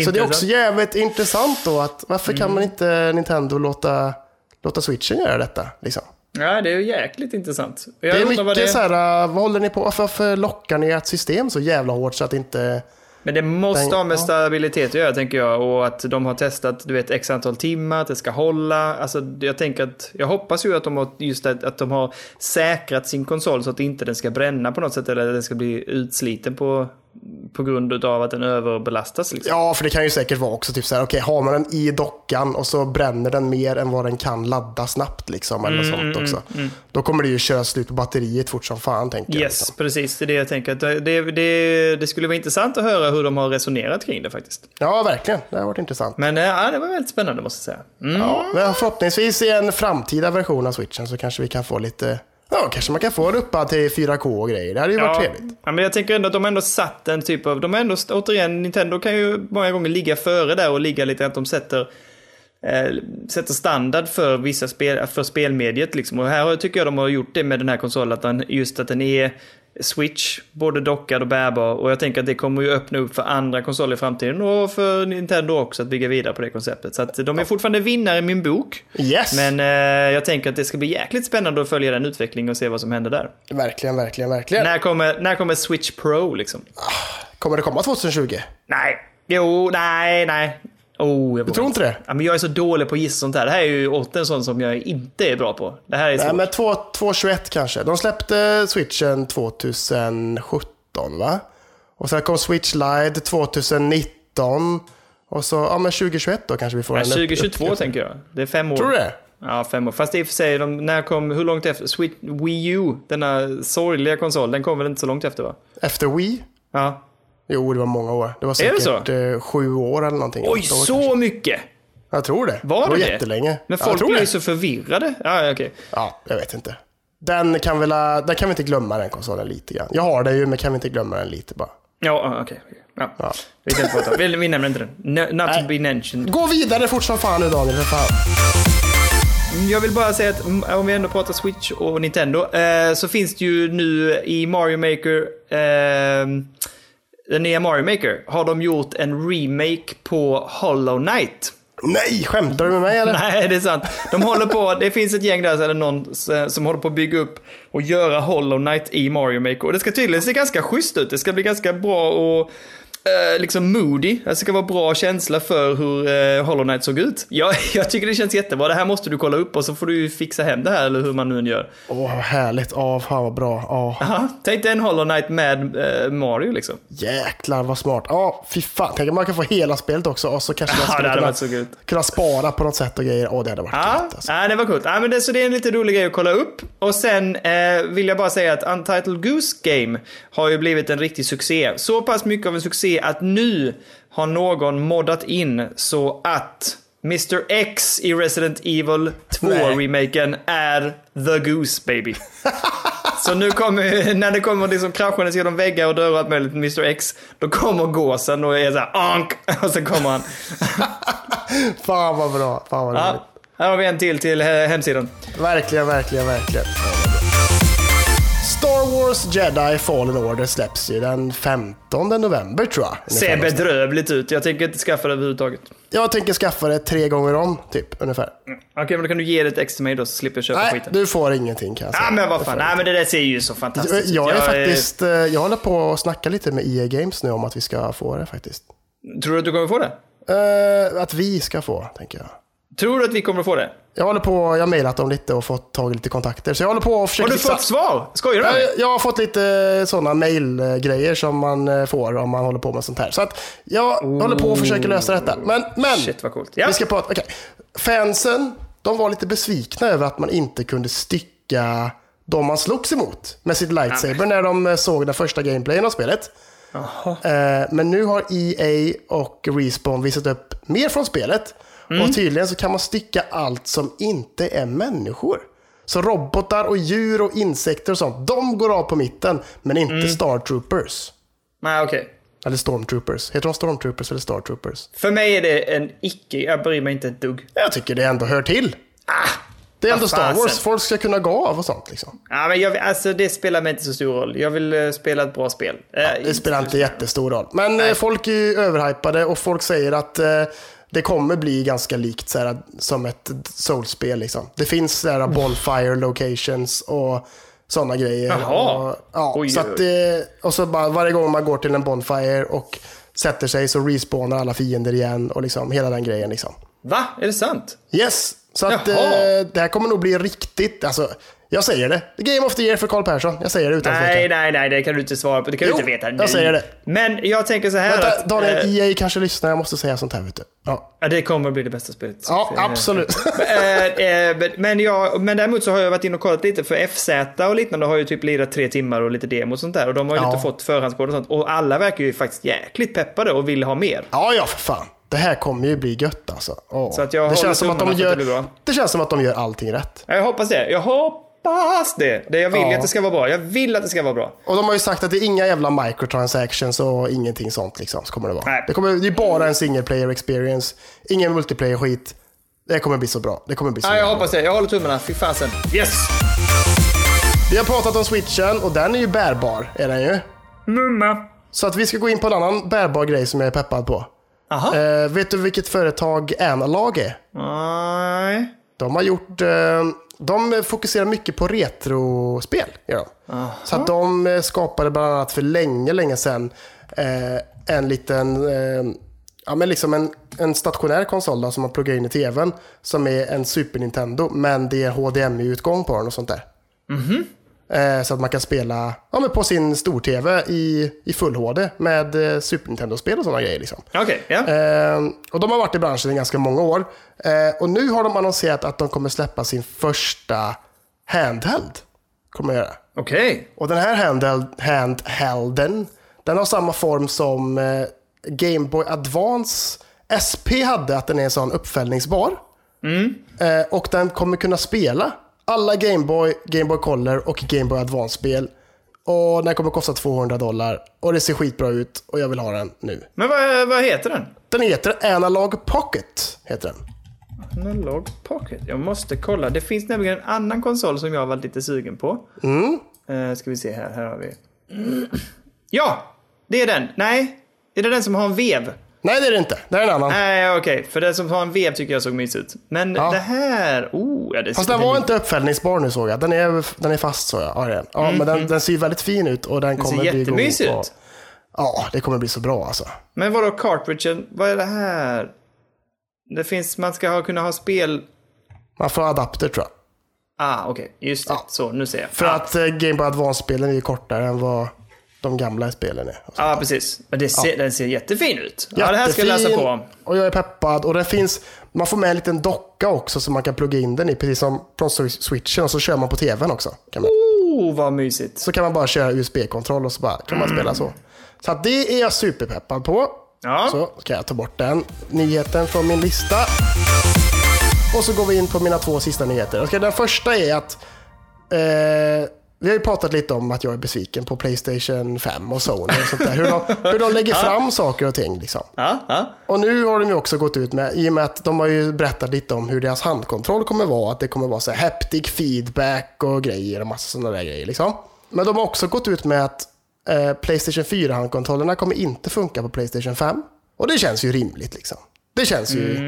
Så det är också jävligt intressant då att varför mm. kan man inte Nintendo låta, låta Switchen göra detta? Liksom? Ja, det är ju jäkligt intressant. Jag det är mycket vad det... så här, vad håller ni på, varför, varför lockar ni ert system så jävla hårt så att inte men det måste ha med stabilitet att göra tänker jag. Och att de har testat, du vet, x antal timmar, att det ska hålla. Alltså jag tänker att, jag hoppas ju att de har, just det, att de har säkrat sin konsol så att inte den ska bränna på något sätt. Eller att den ska bli utsliten på på grund av att den överbelastas. Liksom. Ja, för det kan ju säkert vara också typ så här, okej, okay, har man den i dockan och så bränner den mer än vad den kan ladda snabbt liksom, eller mm, sånt mm, också. Mm, mm. Då kommer det ju köra slut på batteriet fort som fan, tänker yes, jag. Yes, liksom. precis. Det är det jag tänker. Det, det, det, skulle vara intressant att höra hur de har resonerat kring det faktiskt. Ja, verkligen. Det har varit intressant. Men ja, det var väldigt spännande måste jag säga. Mm. Ja, men förhoppningsvis i en framtida version av switchen så kanske vi kan få lite Ja, kanske man kan få en uppa till 4K och grejer. Det hade ju ja, varit trevligt. Ja, men jag tänker ändå att de ändå satt en typ av... De har ändå, återigen, Nintendo kan ju många gånger ligga före där och ligga lite att de sätter eh, sätter standard för vissa spel, för spelmediet liksom. Och här tycker jag de har gjort det med den här konsolen, att den, just att den är Switch, både dockad och bärbar. Och jag tänker att det kommer ju öppna upp för andra konsoler i framtiden och för Nintendo också att bygga vidare på det konceptet. Så att de är fortfarande vinnare i min bok. Yes! Men eh, jag tänker att det ska bli jäkligt spännande att följa den utvecklingen och se vad som händer där. Verkligen, verkligen, verkligen. När kommer, när kommer Switch Pro liksom? Kommer det komma 2020? Nej, jo, nej, nej. Oh, jag Du tror inte det? Ja, men jag är så dålig på att gissa sånt här. Det här är ju åter en sån som jag inte är bra på. Det här är Nej, svårt. men 2 221 kanske. De släppte switchen 2017 va? Och sen kom Switch Lite 2019. Och så, ja men 2021 då kanske vi får Ja, en upp- 2022 uppgradering. tänker jag. Det är fem år. Tror du det? Ja, fem år. Fast i och för sig, de, när kom, hur långt efter? Switch, Wii U, denna sorgliga konsol, den kom väl inte så långt efter va? Efter Wii? Ja. Jo, det var många år. Det var Är det säkert eh, sju år eller någonting. Oj, så kanske. mycket! Jag tror det. Var det var det jättelänge. Men Ja, folk tror blir ju så förvirrade. Ja, okej. Ja, jag vet inte. Den kan, väl, den kan vi inte glömma den konsolen lite grann. Jag har den ju, men kan vi inte glömma den lite bara. Ja, okej. okej. Ja. Ja. Vi, kan inte prata. vi, vi nämner inte den. No, not to be mentioned. Gå vidare fort som fan nu Daniel, för fan. Jag vill bara säga att om vi ändå pratar Switch och Nintendo eh, så finns det ju nu i Mario Maker, eh, den nya Mario Maker, har de gjort en remake på Hollow Knight. Nej, skämtar du med mig eller? Nej, det är sant. De håller på, det finns ett gäng där, eller någon som håller på att bygga upp och göra Hollow Knight i Mario Maker. Och det ska tydligen se ganska schysst ut. Det ska bli ganska bra och eh, liksom moody. Det ska vara bra känsla för hur eh, Hollow Knight såg ut. Jag, jag tycker det känns jättebra. Det här måste du kolla upp och så får du fixa hem det här eller hur man nu än gör. Åh, vad härligt. Ja, fan vad bra. Ja, Aha, tänk dig en Hollow Knight med eh, Mario liksom. jäklar vad smart. Ja, fy fan. Tänk om man kan få hela spelet också och så kanske man Ja, skulle kunna, så kunna spara på något sätt och grejer. Åh, det hade varit Ja, gött alltså. ja, det var coolt. Ja, men det, så det är en lite rolig grej att kolla upp. Och sen eh, vill jag bara säga att Untitled Goose Game har ju blivit en riktig succé. Så pass mycket av en succé att nu har någon moddat in så att Mr X i Resident Evil 2-remaken är The Goose Baby. Så nu kommer, när det kommer liksom kraschandes genom väggar och dörrar och möjligt med Mr X, då kommer gåsen och är såhär ank och så kommer han. Fan vad bra. Fan vad roligt. Ja, här har vi en till till eh, hemsidan. Verkligen, verkligen, verkligen. Star Wars Jedi Fallen Order släpps ju den 15 november tror jag. Ser bedrövligt ut. Jag tänker inte skaffa det överhuvudtaget. Jag tänker skaffa det tre gånger om, typ, ungefär. Okej, men då kan du ge det ett extra mig då så slipper jag köpa Nej, skiten. du får ingenting kan jag säga. Ja, men vad fan. Nej, men det där ser ju så jag. fantastiskt ut. jag är faktiskt, eh, jag håller på att snacka lite med EA Games nu om att vi ska få det faktiskt. Tror du att du kommer få det? Eh, att vi ska få, tänker jag. Tror du att vi kommer få det? Jag håller på, jag har mejlat dem lite och fått tag i lite kontakter. Så jag håller på att försöka Har du fått svar? Skojar du jag, jag har fått lite sådana mailgrejer som man eh, får om man håller på med sånt här. Så att jag håller på att försöka lösa detta. Men, men Shit, vad coolt. Ja. vi ska prata, okej. Fansen, de var lite besvikna över att man inte kunde stycka de man slogs emot med sitt lightsaber när de eh, såg den första gameplayen av spelet. Eh, Men nu har EA och Respawn visat upp mer från spelet. Mm. Och tydligen så kan man stycka allt som inte är människor. Så robotar och djur och insekter och sånt, de går av på mitten. Men inte Mm. Star Troopers. Nej, okej. Eller Stormtroopers. Heter de Stormtroopers eller Star Troopers? För mig är det en icke... Jag bryr mig inte ett dugg. Jag tycker det ändå hör till. det är ändå Star Wars. Folk ska kunna gå av och sånt liksom. Ja, men jag, alltså, det spelar mig inte så stor roll. Jag vill eh, spela ett bra spel. Eh, Det spelar inte jättestor roll. Men eh, folk är ju överhypade och folk säger att eh, det kommer bli ganska likt så här, som ett Souls-spel. Liksom. Det finns så här, bonfire locations och sådana grejer. Jaha. Och, ja, Oj, så att, eh, och så bara varje gång man går till en bonfire och sätter sig så respawnar alla fiender igen och liksom hela den grejen. Liksom. Va? Är det sant? Yes, så att eh, det här kommer nog bli riktigt, alltså, jag säger det. Game of the year för Carl Persson. Jag säger det utan Nej, tvekan. nej, nej, det kan du inte svara på. Det kan Jo, du inte veta nu. jag säger det. Men jag tänker så här Vänta, att... Daniel, eh, EA kanske lyssnar, jag måste säga sånt här vet du. Ja, Ja, det kommer att bli det bästa spelet. ja absolut. Eh, eh, men- men, jag, men däremot så har jag varit inne och kollat lite för FZ och liknande har ju typ lirat tre timmar och lite demo och sånt där. Och de har ju Ja. inte fått förhandskod och sånt. Och alla verkar ju faktiskt jäkligt peppade och vill ha mer. Ja, ja för fan. Det här kommer ju bli gött alltså. Åh. Så att jag det, känns som att de det gör, bra. det känns som att de gör allting rätt. Jag hoppas det. Jag hoppas det. det jag vill Ja. att det ska vara bra. Jag vill att det ska vara bra. Och de har ju sagt att det är inga jävla microtransactions och ingenting sånt liksom. Så kommer det vara. Nej. Det, kommer, det är bara en single player experience. Ingen multiplayer skit. Det kommer bli så bra. Det kommer bli så Ja, jag jävla hoppas det. Jag håller tummarna. Fy fasen. Yes! Vi har pratat om switchen och den är ju bärbar, är den ju. Mumma. Så att vi ska gå in på en annan bärbar grej som jag är peppad på. Jaha. Eh, vet du vilket företag Analog är? Nej. De har gjort... Eh, de eh, fokuserar mycket på retrospel. Ja. Så att de eh, skapade bland annat för länge, länge sedan eh, en liten... Eh, ja, men liksom en, en stationär konsol då, som man pluggar in i tvn. Som är en Super Nintendo, men det är HDMI-utgång på den och sånt där. Eh, så att man kan spela ja, men på sin stor-tv i, i full HD med eh, Super Nintendo-spel och sådana grejer. Liksom. Okej, ja. Eh, och de har varit i branschen i ganska många år. Eh, och nu har de annonserat att de kommer släppa sin första handheld. Kommer göra. Okej. Och den här handheld, handhelden, den har samma form som eh, Game Boy Advance SP hade, att den är en sån uppfällningsbar. Eh, och den kommer kunna spela alla Game Boy, Game Boy Color och Game Boy Advance-spel. Och den kommer kosta 200 dollar. Och det ser skitbra ut och jag vill ha den nu. Men vad, vad heter den? Den heter Analog Pocket. Heter den. Analog Pocket. Jag måste kolla. Det finns nämligen en annan konsol som jag har varit lite sugen på. Mm. Uh, ska vi se här. Här har vi. Ja! Det är den. Nej. Är det den som har en vev? Nej, det är det inte. Det är en annan. Nej, okej. För den som har en vev tycker jag såg mysig ut. Men Ja. det här... Oh, ja, det Fast ser den var inte uppfällningsbar nu såg jag. Den är, den är fast så jag. Ja, den. ja men den, den ser väldigt fin ut och den ser kommer bli god. jättemysig på- ut. Ja, det kommer bli så bra alltså. Men vadå cartridgen? Vad är det här? Det finns... Man ska ha, kunna ha spel... Man får adapter tror jag. Ah, okej. Just det. Ja. Så, nu ser jag. För ah. att eh, Game Boy Advance-spelen är ju kortare än vad de gamla spelen är. Ja, precis. Men det ser, den ser jättefin ut. Ja, det här ska jag läsa på. Och jag är peppad. Och den finns, man får med en liten docka också som man kan plugga in den i. Precis som från switchen. Och så kör man på tvn också. Kan man. Oh, vad mysigt. Så kan man bara köra USB-kontroll och så bara, kan man spela så. Så att det är jag superpeppad på. Ja. Så ska jag ta bort den nyheten från min lista. Och så går vi in på mina två sista nyheter. Den första är att eh, vi har ju pratat lite om att jag är besviken på Playstation 5 och Sony och sånt där. Hur de, hur de lägger fram saker och ting liksom. Och nu har de ju också gått ut med, i och med att de har ju berättat lite om hur deras handkontroll kommer vara, att det kommer vara så här haptic feedback och grejer och massa sådana där grejer liksom. Men de har också gått ut med att eh, Playstation 4-handkontrollerna kommer inte funka på Playstation 5. Och det känns ju rimligt liksom. Det känns ju...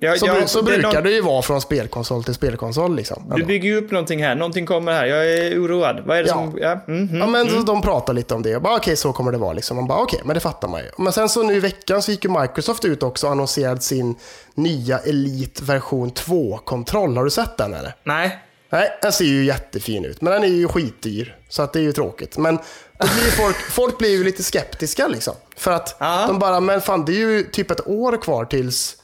Ja, Så, ja, så det brukar någon- det ju vara från spelkonsol till spelkonsol liksom. Du bygger ju upp någonting här. Någonting kommer här. Jag är oroad. Vad är det Ja. som... Ja. mhm. Ja, men så de pratar lite om det. Och bara, okej, så kommer det vara. Liksom. Man bara, okej, men det fattar man ju. Men sen så nu i veckan så gick ju Microsoft ut också och annonserade sin nya Elite version 2-kontroll. Har du sett den eller? Nej. Nej, den ser ju jättefin ut, men den är ju skitdyr. Så att det är ju tråkigt. Men blir folk, folk blir ju lite skeptiska liksom. För att Ja. de bara, men fan det är ju typ ett år kvar tills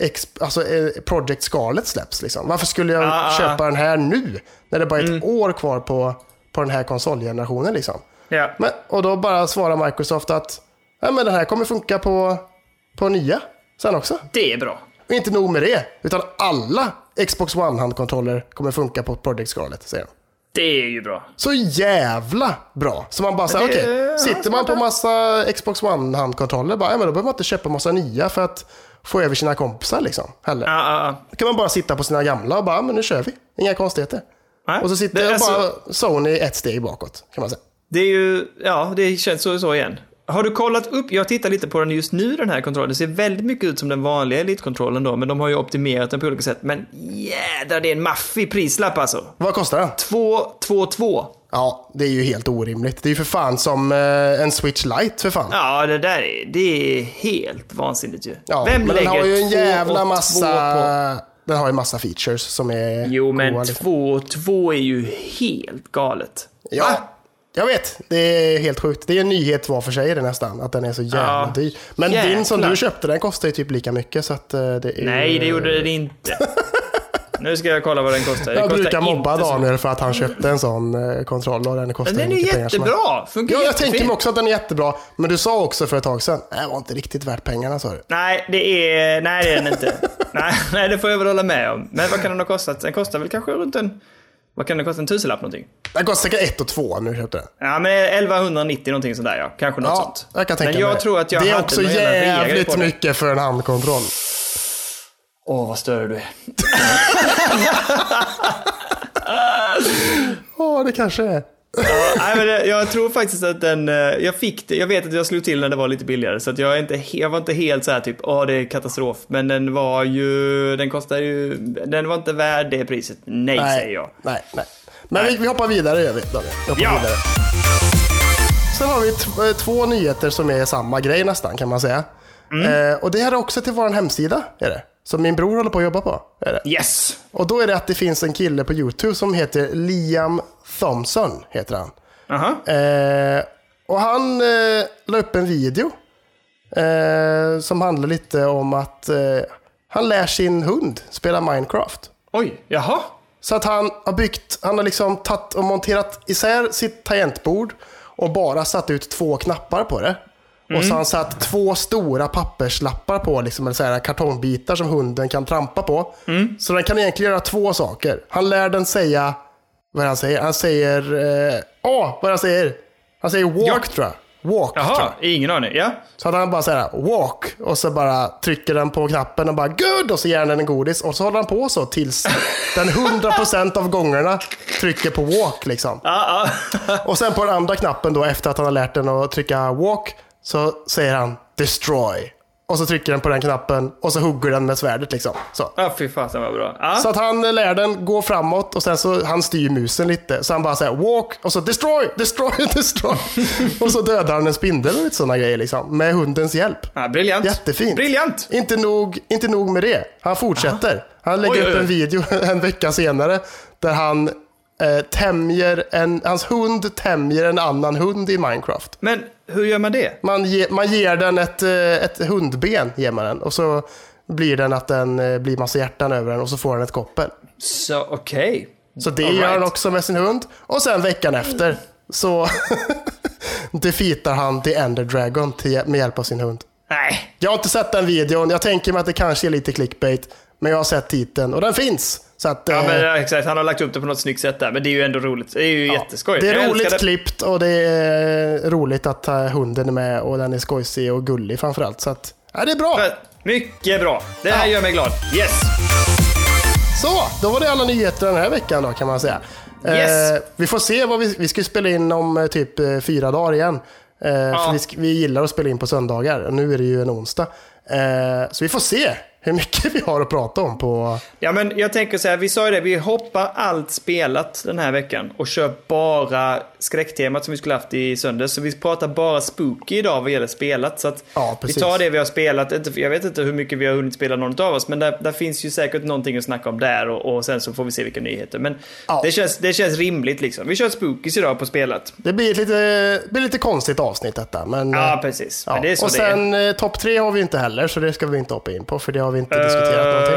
Ex, alltså, eh, Project Scarlet släpps. Liksom. Varför skulle jag Ja, ja, köpa den här nu? När det bara är ett år kvar på, på den här konsolgenerationen. Liksom. Ja. Men, och då bara svarar Microsoft att ja, men den här kommer funka på, på nya sen också. Det är bra. Och inte nog med det, utan alla Xbox One-handkontroller kommer funka på Project Scarlet, säger de. Det är ju bra. Så jävla bra! Så man bara säger, okej, ja, sitter man på massa Xbox One-handkontroller, bara, ja, men då behöver man inte köpa massa nya för att få över sina kompisar liksom. Heller. Ja, ja. Då kan man bara sitta på sina gamla och bara, men nu kör vi. Inga konstigheter. Nej, Och så sitter det, alltså, bara Sony ett steg bakåt, kan man säga. det är ju... Ja, det känns så, så igen. Har du kollat upp? Jag tittar lite på den just nu, den här kontrollen. Det ser väldigt mycket ut som den vanliga Elite-kontrollen då, men de har ju optimerat den på olika sätt. Men jädrar, det är en maffig prislapp alltså. Vad kostar den? 2, 2, 2. Ja, det är ju helt orimligt. Det är ju för fan som eh, en Switch Lite för fan. Ja, det där är, det är helt vansinnigt ju. Ja, Vem men den lägger har ju en jävla massa... på? Den har ju massa features som är Jo, men goa, liksom. två och två är ju helt galet. Ja, Va? Jag vet. Det är helt sjukt. Det är en nyhet var för sig det nästan, att den är så jävla Ja, dyr. Men din som jäklar. du köpte, den kostar ju typ lika mycket. Så att, eh, det är, Nej, det gjorde det inte. nu ska jag kolla vad den kostar. Jag brukar mobba Daniel för att han köpte en sån eh, kontroll och den kostar Men den är jättebra. Funkar Ja, jag jättefint. tänker mig också att den är jättebra. Men du sa också för ett tag sedan, "Nej, det var inte riktigt värt pengarna sa du. Nej, det är, nej, det är den inte. nej, nej, det får jag väl hålla med om. Men vad kan den ha kostat? Den kostar väl kanske runt en... Vad kan den kosta? En tusenlapp någonting? Den kostar säkert ett och två du köpte den. Ja, men 1190 någonting sådär ja. Kanske något Ja, sånt. jag kan tänka men jag mig tror att jag Det är också jävligt mycket för en handkontroll. Åh, vad större du är. Ja, det kanske är. Nej, men jag tror faktiskt att den, eh, jag fick det, jag vet att jag slog till när det var lite billigare, så att jag, inte, jag var inte helt så här typ, åh det är katastrof, men den var ju, den kostar ju, den var inte värd det priset. Nej, säger jag. Nej, nej. Men Vi, vi hoppar vidare gör vi. Daniel. Vi hoppar Ja. vidare. Sen har vi eh, två nyheter som är samma grej nästan kan man säga. Mm. Eh, och det här är också till vår hemsida. Är det. Som min bror håller på att jobba på. Är det. Yes! Och då är det att det finns en kille på YouTube som heter Liam Thompson. Heter han. Aha. Eh, och han eh, la upp en video. Eh, som handlar lite om att eh, han lär sin hund spela Minecraft. Oj, jaha. Så att han har byggt, han har liksom tagit och monterat isär sitt tangentbord och bara satt ut två knappar på det. Och så har han satt två stora papperslappar på, liksom, eller så här kartongbitar som hunden kan trampa på. Så den kan egentligen göra två saker. Han lär den säga, vad är han säger? Han säger, eh, åh, vad är det han säger? Han säger walk Jag- tror jag. Walk. Jaha, ingen aning. Ja. Så att han bara säger walk och så bara trycker den på knappen och bara good och så ger den en godis och så håller han på så tills den 100% av gångerna trycker på walk liksom. Och sen på den andra knappen då efter att han har lärt den att trycka walk så säger han destroy. Och så trycker den på den knappen och så hugger den med svärdet liksom. Så. ah, fy fasen vad bra. Ah. Så att han lär den gå framåt och sen så han styr musen lite. Så han bara säger walk och så destroy, destroy, destroy. och så dödar han en spindel och lite sådana grejer liksom. Med hundens hjälp. Ah, briljant. Jättefint. Briljant. Inte nog, inte nog med det. Han fortsätter. Han lägger Oj, oj, upp en oj. video en vecka senare där han eh, tämjer en, hans hund tämjer en annan hund i Minecraft. Men hur gör man det? Man, ge, man ger den ett, eh, ett hundben, ger man den. Och så blir den att den eh, blir massa hjärtan över den och så får den ett koppel. Så okej. Så det All gör han right. också med sin hund. Och sen veckan efter så defeatar han The Ender Dragon till, med hjälp av sin hund. Nej. Jag har inte sett den videon. Jag tänker mig att det kanske är lite clickbait. Men jag har sett titeln och den finns. Så att, Ja, eh, men ja, exakt. Han har lagt upp det på något snyggt sätt där. Men det är ju ändå roligt. Det är ju jätteskoj. det är roligt det. klippt och det är roligt att eh, hunden är med och den är skojsig och gullig framförallt. Så att, ja, det är bra. Mycket bra. Det här Ja. gör mig glad. Yes! Så, då var det alla nyheter den här veckan då kan man säga. Yes. Eh, vi får se vad vi, vi ska spela in om eh, typ eh, fyra dagar igen. Eh, För vi, vi gillar att spela in på söndagar nu är det ju en onsdag. Eh, så vi får se hur mycket vi har att prata om på... Ja, men jag tänker så här. Vi sa ju det. Vi hoppar allt spelat den här veckan och kör bara skräcktemat som vi skulle haft i söndags. Så vi pratar bara spooky idag vad gäller spelat. Så att Ja, vi tar det vi har spelat. Jag vet inte hur mycket vi har hunnit spela någon av oss. Men där, där finns ju säkert någonting att snacka om där. Och, och sen så får vi se vilka nyheter. Men Ja. det, känns, det känns rimligt liksom. Vi kör spookies idag på spelat. Det blir ett lite, blir lite konstigt avsnitt detta. Men, Ja, eh, precis. ja. Men det är så och det sen eh, topp tre har vi inte heller, så det ska vi inte hoppa in på. För det har vi inte diskuterat någonting.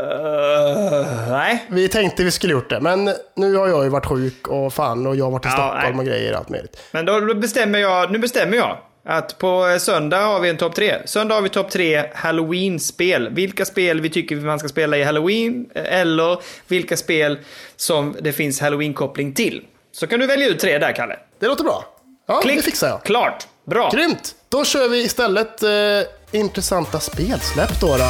Uh, nej. Vi tänkte vi skulle gjort det, men nu har jag ju varit sjuk och fan och jag har varit i Ja, Stockholm nej. och grejer och allt möjligt. Men då bestämmer jag, nu bestämmer jag att på eh, söndag har vi en topp tre. Söndag har vi topp tre Halloween-spel. Vilka spel vi tycker man ska spela i Halloween eh, eller vilka spel som det finns Halloween-koppling till. Så kan du välja ut tre där, Kalle. Det låter bra. Ja, det fixar jag. Klart. Bra. Grymt! Då kör vi istället eh, intressanta spelsläpp då. då.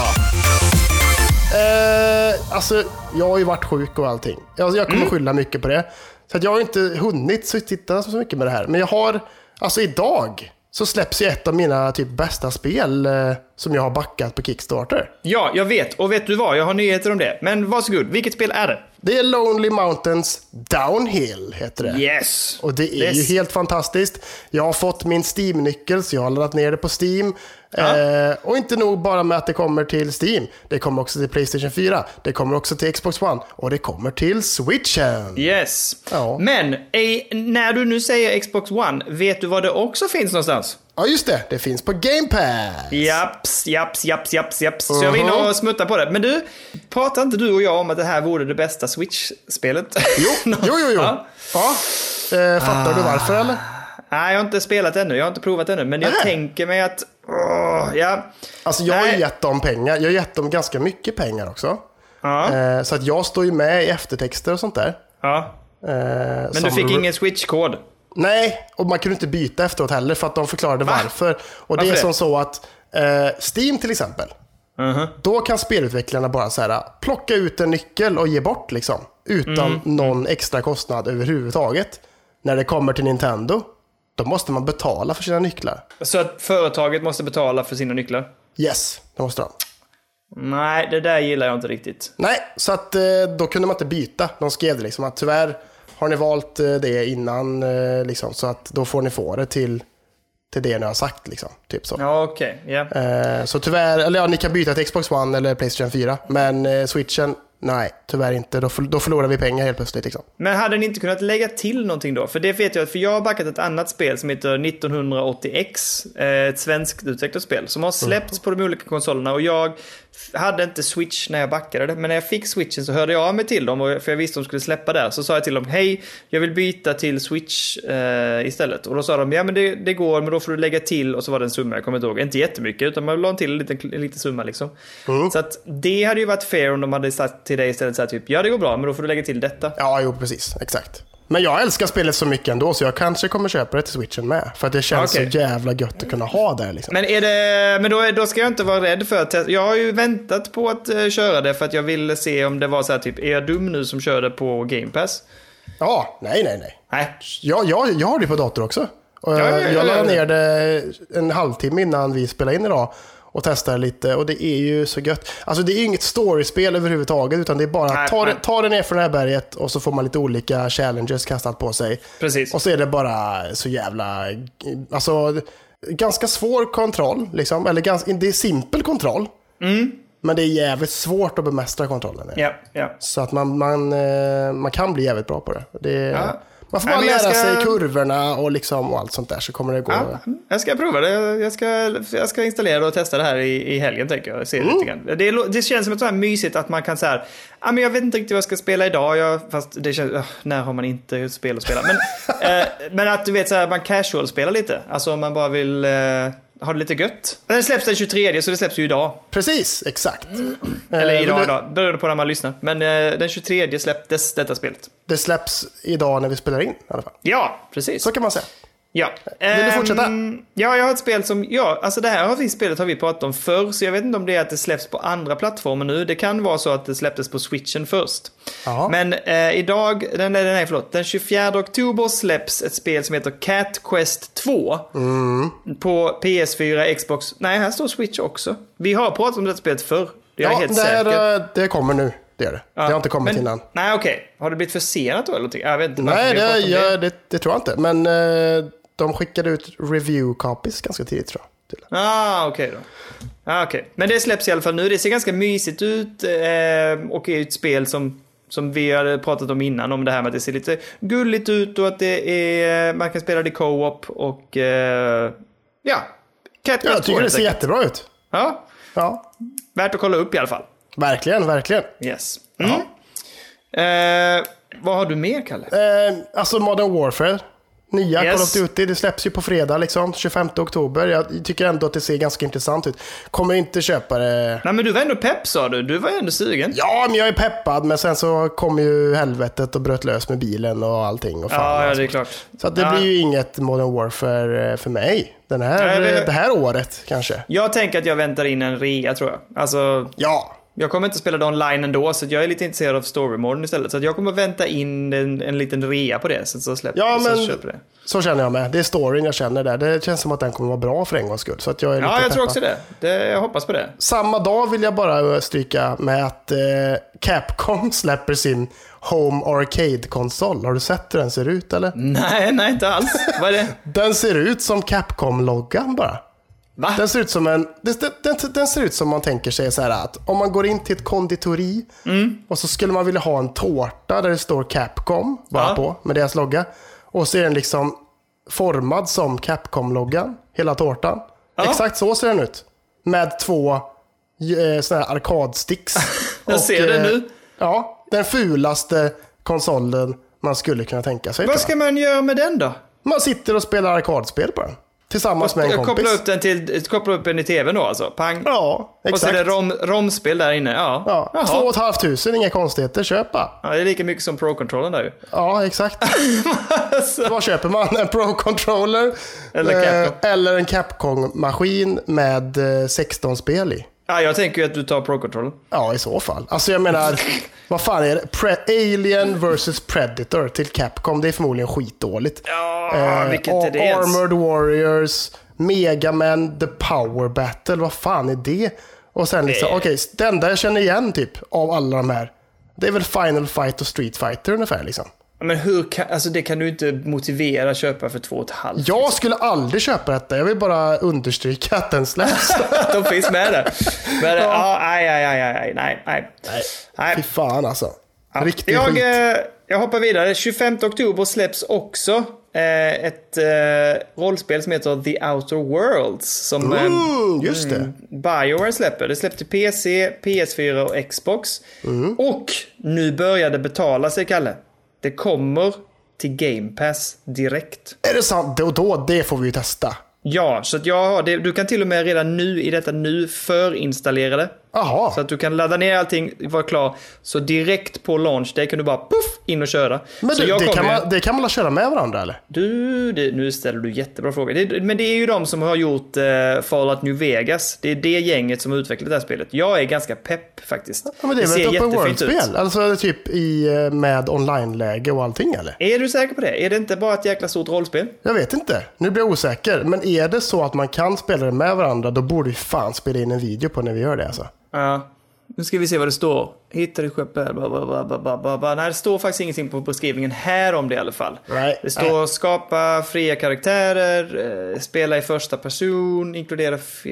Eh, alltså, jag har ju varit sjuk och allting. Jag, jag kommer skylla mycket på det. Så jag har inte hunnit så titta så mycket med det här. Men jag har, alltså idag, så släpps ju ett av mina typ bästa spel eh, som jag har backat på Kickstarter. Ja, jag vet. Och vet du vad? Jag har nyheter om det. Men varsågod. Vilket spel är det? Det är Lonely Mountains Downhill, heter det. Yes. Och det är Yes. ju helt fantastiskt. Jag har fått min Steam-nyckel, så jag har laddat ner det på Steam. Ja. Eh, och inte nog bara med att det kommer till Steam. Det kommer också till Playstation 4. Det kommer också till Xbox One. Och det kommer till Switchen. Yes. Ja. Men eh, när du nu säger Xbox One, vet du var det också finns någonstans? Ja, just det. Det finns på Game Pass. Japs, japs, japs, japs, japs. Så jag var inne Mhm. och smuttade på det. Men du, pratar inte du och jag om att det här vore det bästa Switch-spelet? Jo, jo, jo. jo. Ja. Ja. Eh, fattar du varför eller? Nej, jag har inte spelat ännu. Jag har inte provat ännu. Men jag Nej. tänker mig att... Åh, ja. Alltså jag har Nej. gett dem pengar. Jag har gett dem ganska mycket pengar också. Ja. Eh, så att jag står ju med i eftertexter och sånt där. ja. Eh, Men du fick ingen Switch-kod? Nej, och man kunde inte byta efteråt heller för att de förklarade Va? varför. Och det Varför är det? som så att eh, Steam till exempel. Mhm. Då kan spelutvecklarna bara så här, plocka ut en nyckel och ge bort liksom. Utan Mm. någon extra kostnad överhuvudtaget. När det kommer till Nintendo, då måste man betala för sina nycklar. Så att företaget måste betala för sina nycklar? Yes, det måste de. Nej, det där gillar jag inte riktigt. Nej, så att eh, då kunde man inte byta. De skrev det liksom att tyvärr har ni valt eh, det innan eh, liksom, så att då får ni få det till, till det ni har sagt liksom. Typ så. Ja, ja. Eh, så tyvärr, eller ja, ni kan byta till Xbox One eller Playstation 4. Men eh, switchen, nej, tyvärr inte. Då, för, då förlorar vi pengar helt plötsligt liksom. Men hade ni inte kunnat lägga till någonting då? För det vet jag, för jag har backat ett annat spel som heter 1980X. eh, Ett svenskt utvecklat spel som har släppts på de olika konsolerna och jag hade inte Switch när jag backade det. Men när jag fick Switchen så hörde jag av mig till dem, och- för jag visste att de skulle släppa där. Så sa jag till dem, hej, jag vill byta till Switch eh, istället. Och då sa de, ja men det, det går, men då får du lägga till. Och så var det en summa, jag kommer inte ihåg. Inte jättemycket, utan man la till en liten, en liten summa liksom. Så att det hade ju varit fair om de hade sagt till dig istället så här typ, ja det går bra, men då får du lägga till detta. Ja, jo, precis. Exakt. Men jag älskar spelet så mycket ändå, så jag kanske kommer köpa det till switchen med. För att det känns Okej. så jävla gött att kunna ha där liksom. Men, är det, men då, då ska jag inte vara rädd för att testa. Jag har ju väntat på att eh, köra det för att jag ville se om det var så här typ, är jag dum nu som kör det på Game Pass? Ja, nej, nej, nej. Nej. Ja, jag, jag har det på dator också. Ja, ja, ja, jag ja. ner det en halvtimme innan vi spelade in idag och testade lite och det är ju så gött. Alltså det är ju inget storyspel överhuvudtaget utan det är bara Nej, ta, nej. ta det ner från det här berget och så får man lite olika challenges kastat på sig. Precis. Och så är det bara så jävla, alltså ganska svår kontroll liksom. Eller ganska, det är simpel kontroll. Men det är jävligt svårt att bemästra kontrollen. Mm. Ja, ja. Så att man, man, eh, man kan bli jävligt bra på det. det Ja. Man får bara lära ska- sig kurvorna och, liksom, och allt sånt där så kommer det gå. Ja, jag ska prova det. Jag ska, jag ska installera och testa det här i, i helgen tänker jag. Se Mm. lite grann. Det, det känns som ett så här mysigt att man kan säga ah, men jag vet inte riktigt vad jag ska spela idag. Jag, fast det känns, uh, när har man inte spel att spela? Men, eh, men att du vet så här, man casual spelar lite. Alltså om man bara vill eh, ha det lite gött. Den släpps den 23 så det släpps ju idag. Precis, exakt. Eller Eh, idag, det, idag, beroende på när man lyssnar. Men eh, den 23 släpptes detta spelet. det släpps idag när vi spelar in i alla fall. Ja, precis. Så kan man säga. Ja. Vill du fortsätta? Ehm, ja, jag har ett spel som, ja, alltså det här har vi, spelet har vi pratat om förr, så jag vet inte om det är att det släpps på andra plattformar nu. Det kan vara så att det släpptes på switchen först. Ja. Men eh, idag, den, nej, nej, förlåt, den 24 oktober släpps ett spel som heter Cat Quest 2. Mm. På PS4, Xbox, nej här står Switch också. Vi har pratat om det spelet förr. Det är jag Ja, helt det, här, säker. eh, det kommer nu. Det gör det. Ja, det har inte kommit men- innan. Nej, okej. Har det blivit försenat då eller någonting? Jag vet inte. Nej, det, pratat om ja, det, det tror jag inte. Men eh, de skickade ut review copies ganska tidigt tror jag. Ah, okej då. Ah, okej. Men det släpps i alla fall nu. Det ser ganska mysigt ut eh, och är ett spel som, som vi hade pratat om innan. Om det här med att det ser lite gulligt ut och att det är, man kan spela det co-op och eh, ja. Cat Jag Quest 2 tycker det ser jättebra ut. Ja, Ja, värt att kolla upp i alla fall. verkligen, verkligen. Yes. Mm. Eh, vad har du mer, Kalle? Eh, alltså Modern Warfare. Nya Yes. Call of Duty, det släpps ju på fredag liksom, 25 oktober. Jag tycker ändå att det ser ganska intressant ut. Kommer inte köpa det. Nej, men du var ändå pepp sa du. Du var ändå sugen. Ja, men jag är peppad, men sen så kom ju helvetet och bröt lös med bilen och allting. Och fan, Ja, ja, det är klart. Så att det Ja. blir ju inget Modern Warfare eh, för mig. Den här, Nej, eh, det här året kanske. Jag tänker att jag väntar in en rea, tror jag. Alltså, Ja, Jag kommer inte spela det online ändå, så jag är lite intresserad av storymoden istället. Så jag kommer vänta in en, en liten rea på det, sen så släpper Ja, så men- köper det. så känner jag med. Det är storyn jag känner där. Det känns som att den kommer vara bra för en gångs skull. Så att jag är Ja, lite jag tror peppad. också det. det. Jag hoppas på det. Samma dag vill jag bara stryka med att eh, Capcom släpper sin Home Arcade-konsol. Har du sett hur den ser ut eller? Nej, nej, inte alls. Vad är det? Den ser ut som Capcom-loggan bara. Va? Den ser ut som en... Den, den, den ser ut som man tänker sig så här att om man går in till ett konditori och så skulle man vilja ha en tårta där det står Capcom bara Ja. på med deras logga. Och så är den liksom formad som Capcom-loggan, hela tårtan. Ja. Exakt så ser den ut. Med två eh, sådana här arkadsticks. Jag ser det eh, nu. Ja, den fulaste konsolen man skulle kunna tänka sig. Vad ska man göra med den då? Man sitter och spelar arkadspel på den. Tillsammans med en kompis. Koppla upp den till, koppla upp den i tvn då alltså? Pang. Ja, och så är exakt. det rom, romspel där inne. Ja. Ja, Jaha. två och ett halvt tusen, inga konstigheter. Köpa. ja, det är lika mycket som Pro-controllen där ju. Ja, exakt. Vad köper man? En Pro-controller? Eller eh, eller en Capcom-maskin med eh, 16 spel i. Ja, jag tänker ju att du tar Pro Controller. Ja, i så fall. Alltså jag menar, vad fan är det? Pre- Alien vs Predator till Capcom, det är förmodligen skitdåligt. Ja, Eh, vilket är det ens? Armored Warriors, Megaman, The Power Battle, vad fan är det? Och sen liksom, Eh. okej, det enda jag känner igen typ av alla de här, det är väl Final Fight och Street Fighter ungefär liksom. Men hur kan, alltså det kan du inte motivera köpa för två och ett halvt. Jag skulle aldrig köpa detta, jag vill bara understryka att den släpps. De finns med där. Men ja, nej, nej, nej, nej, nej, nej. nej. Fy fan alltså. Ja. Riktig jag, skit. eh, jag hoppar vidare. 25 oktober släpps också eh, ett eh, rollspel som heter The Outer Worlds. Som eh, Mm, just det. Bioware släpper. Det släppte PC, PS4 och Xbox. Mm. Och nu börjar det betala sig, Kalle. Det kommer till Game Pass direkt. Är det sant? Då, då, det får vi ju testa. Ja, så att jag har det. Du kan till och med redan nu i detta nu förinstallera det. Jaha. Så att du kan ladda ner allting, vara klar. Så direkt på launch day kan du bara puff in och köra. Men du, det, kan man, det kan man köra med varandra eller? Du, det, nu ställer du jättebra frågor. Det, men det är ju de som har gjort uh, Fallout New Vegas. Det är det gänget som har utvecklat det här spelet. Jag är ganska pepp faktiskt. Ja, men det är väl ett open world-spel? Alltså typ i, eh, med online-läge och allting eller? Är du säker på det? Är det inte bara ett jäkla stort rollspel? Jag vet inte. Nu blir jag osäker. Men är det så att man kan spela det med varandra, då borde vi fan spela in en video på när vi gör det alltså. Ja. Nu ska vi se vad det står. Hittar du skeppet? Nej, det står faktiskt ingenting på beskrivningen här om det i alla fall. Nej. Det står skapa fria karaktärer, eh, spela i första person, inkludera... f-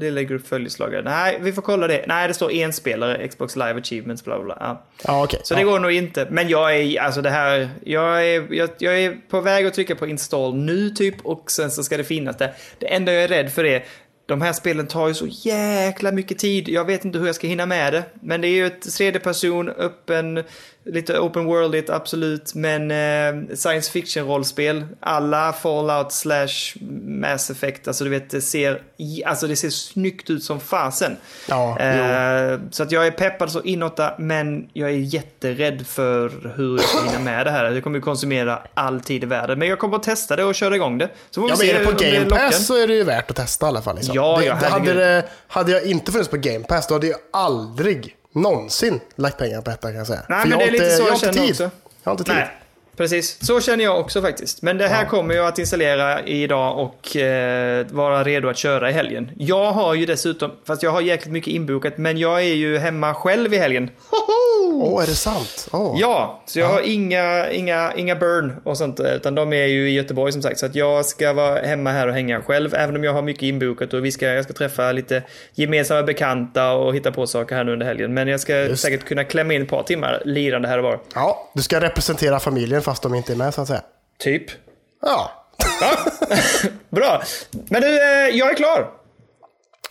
Det lägger upp följeslagare. Nej, vi får kolla det. Nej, det står en spelare, Xbox Live Achievements, bla bla. Ja. Ja, okej. Så det går nog inte. Men jag är, alltså det här, jag är, jag, jag är på väg att trycka på install nu typ och sen så ska det finnas där. Det enda jag är rädd för är, de här spelen tar ju så jäkla mycket tid. Jag vet inte hur jag ska hinna med det. Men det är ju ett tredje person, öppen, lite open worldigt absolut. Men eh, science fiction rollspel, alla Fallout slash Mass Effect, alltså du vet det ser, alltså det ser snyggt ut som fasen. Ja. Eh, så att jag är peppad så inåtta, men jag är jätterädd för hur jag ska hinna med det här. Det kommer ju konsumera all tid i världen. Men jag kommer att testa det och köra igång det. Så får vi Ja, men se är det på det Game. Pass så är det ju värt att testa i alla fall. Liksom. Ja, det, ja, det hade, det, hade jag inte funnits på Game Pass, då hade jag aldrig någonsin lagt pengar på detta kan jag säga. Nej, För men det är lite så jag jag känner tid. också. Jag har inte tid. Nej, precis. Så känner jag också faktiskt. Men det här kommer jag att installera idag och eh, vara redo att köra i helgen. Jag har ju dessutom, fast jag har jäkligt mycket inbokat, men jag är ju hemma själv i helgen. Åh, är det sant? Åh. Ja, så jag har inga, inga, inga burn och sånt, utan de är ju i Göteborg som sagt. Så att jag ska vara hemma här och hänga själv, även om jag har mycket inbokat och vi ska, jag ska träffa lite gemensamma bekanta och hitta på saker här nu under helgen. Men jag ska Just. säkert kunna klämma in ett par timmar lirande här och var. Ja, du ska representera familjen fast de inte är med så att säga. Typ. Ja, Ja. Bra. Men du, eh, jag är klar.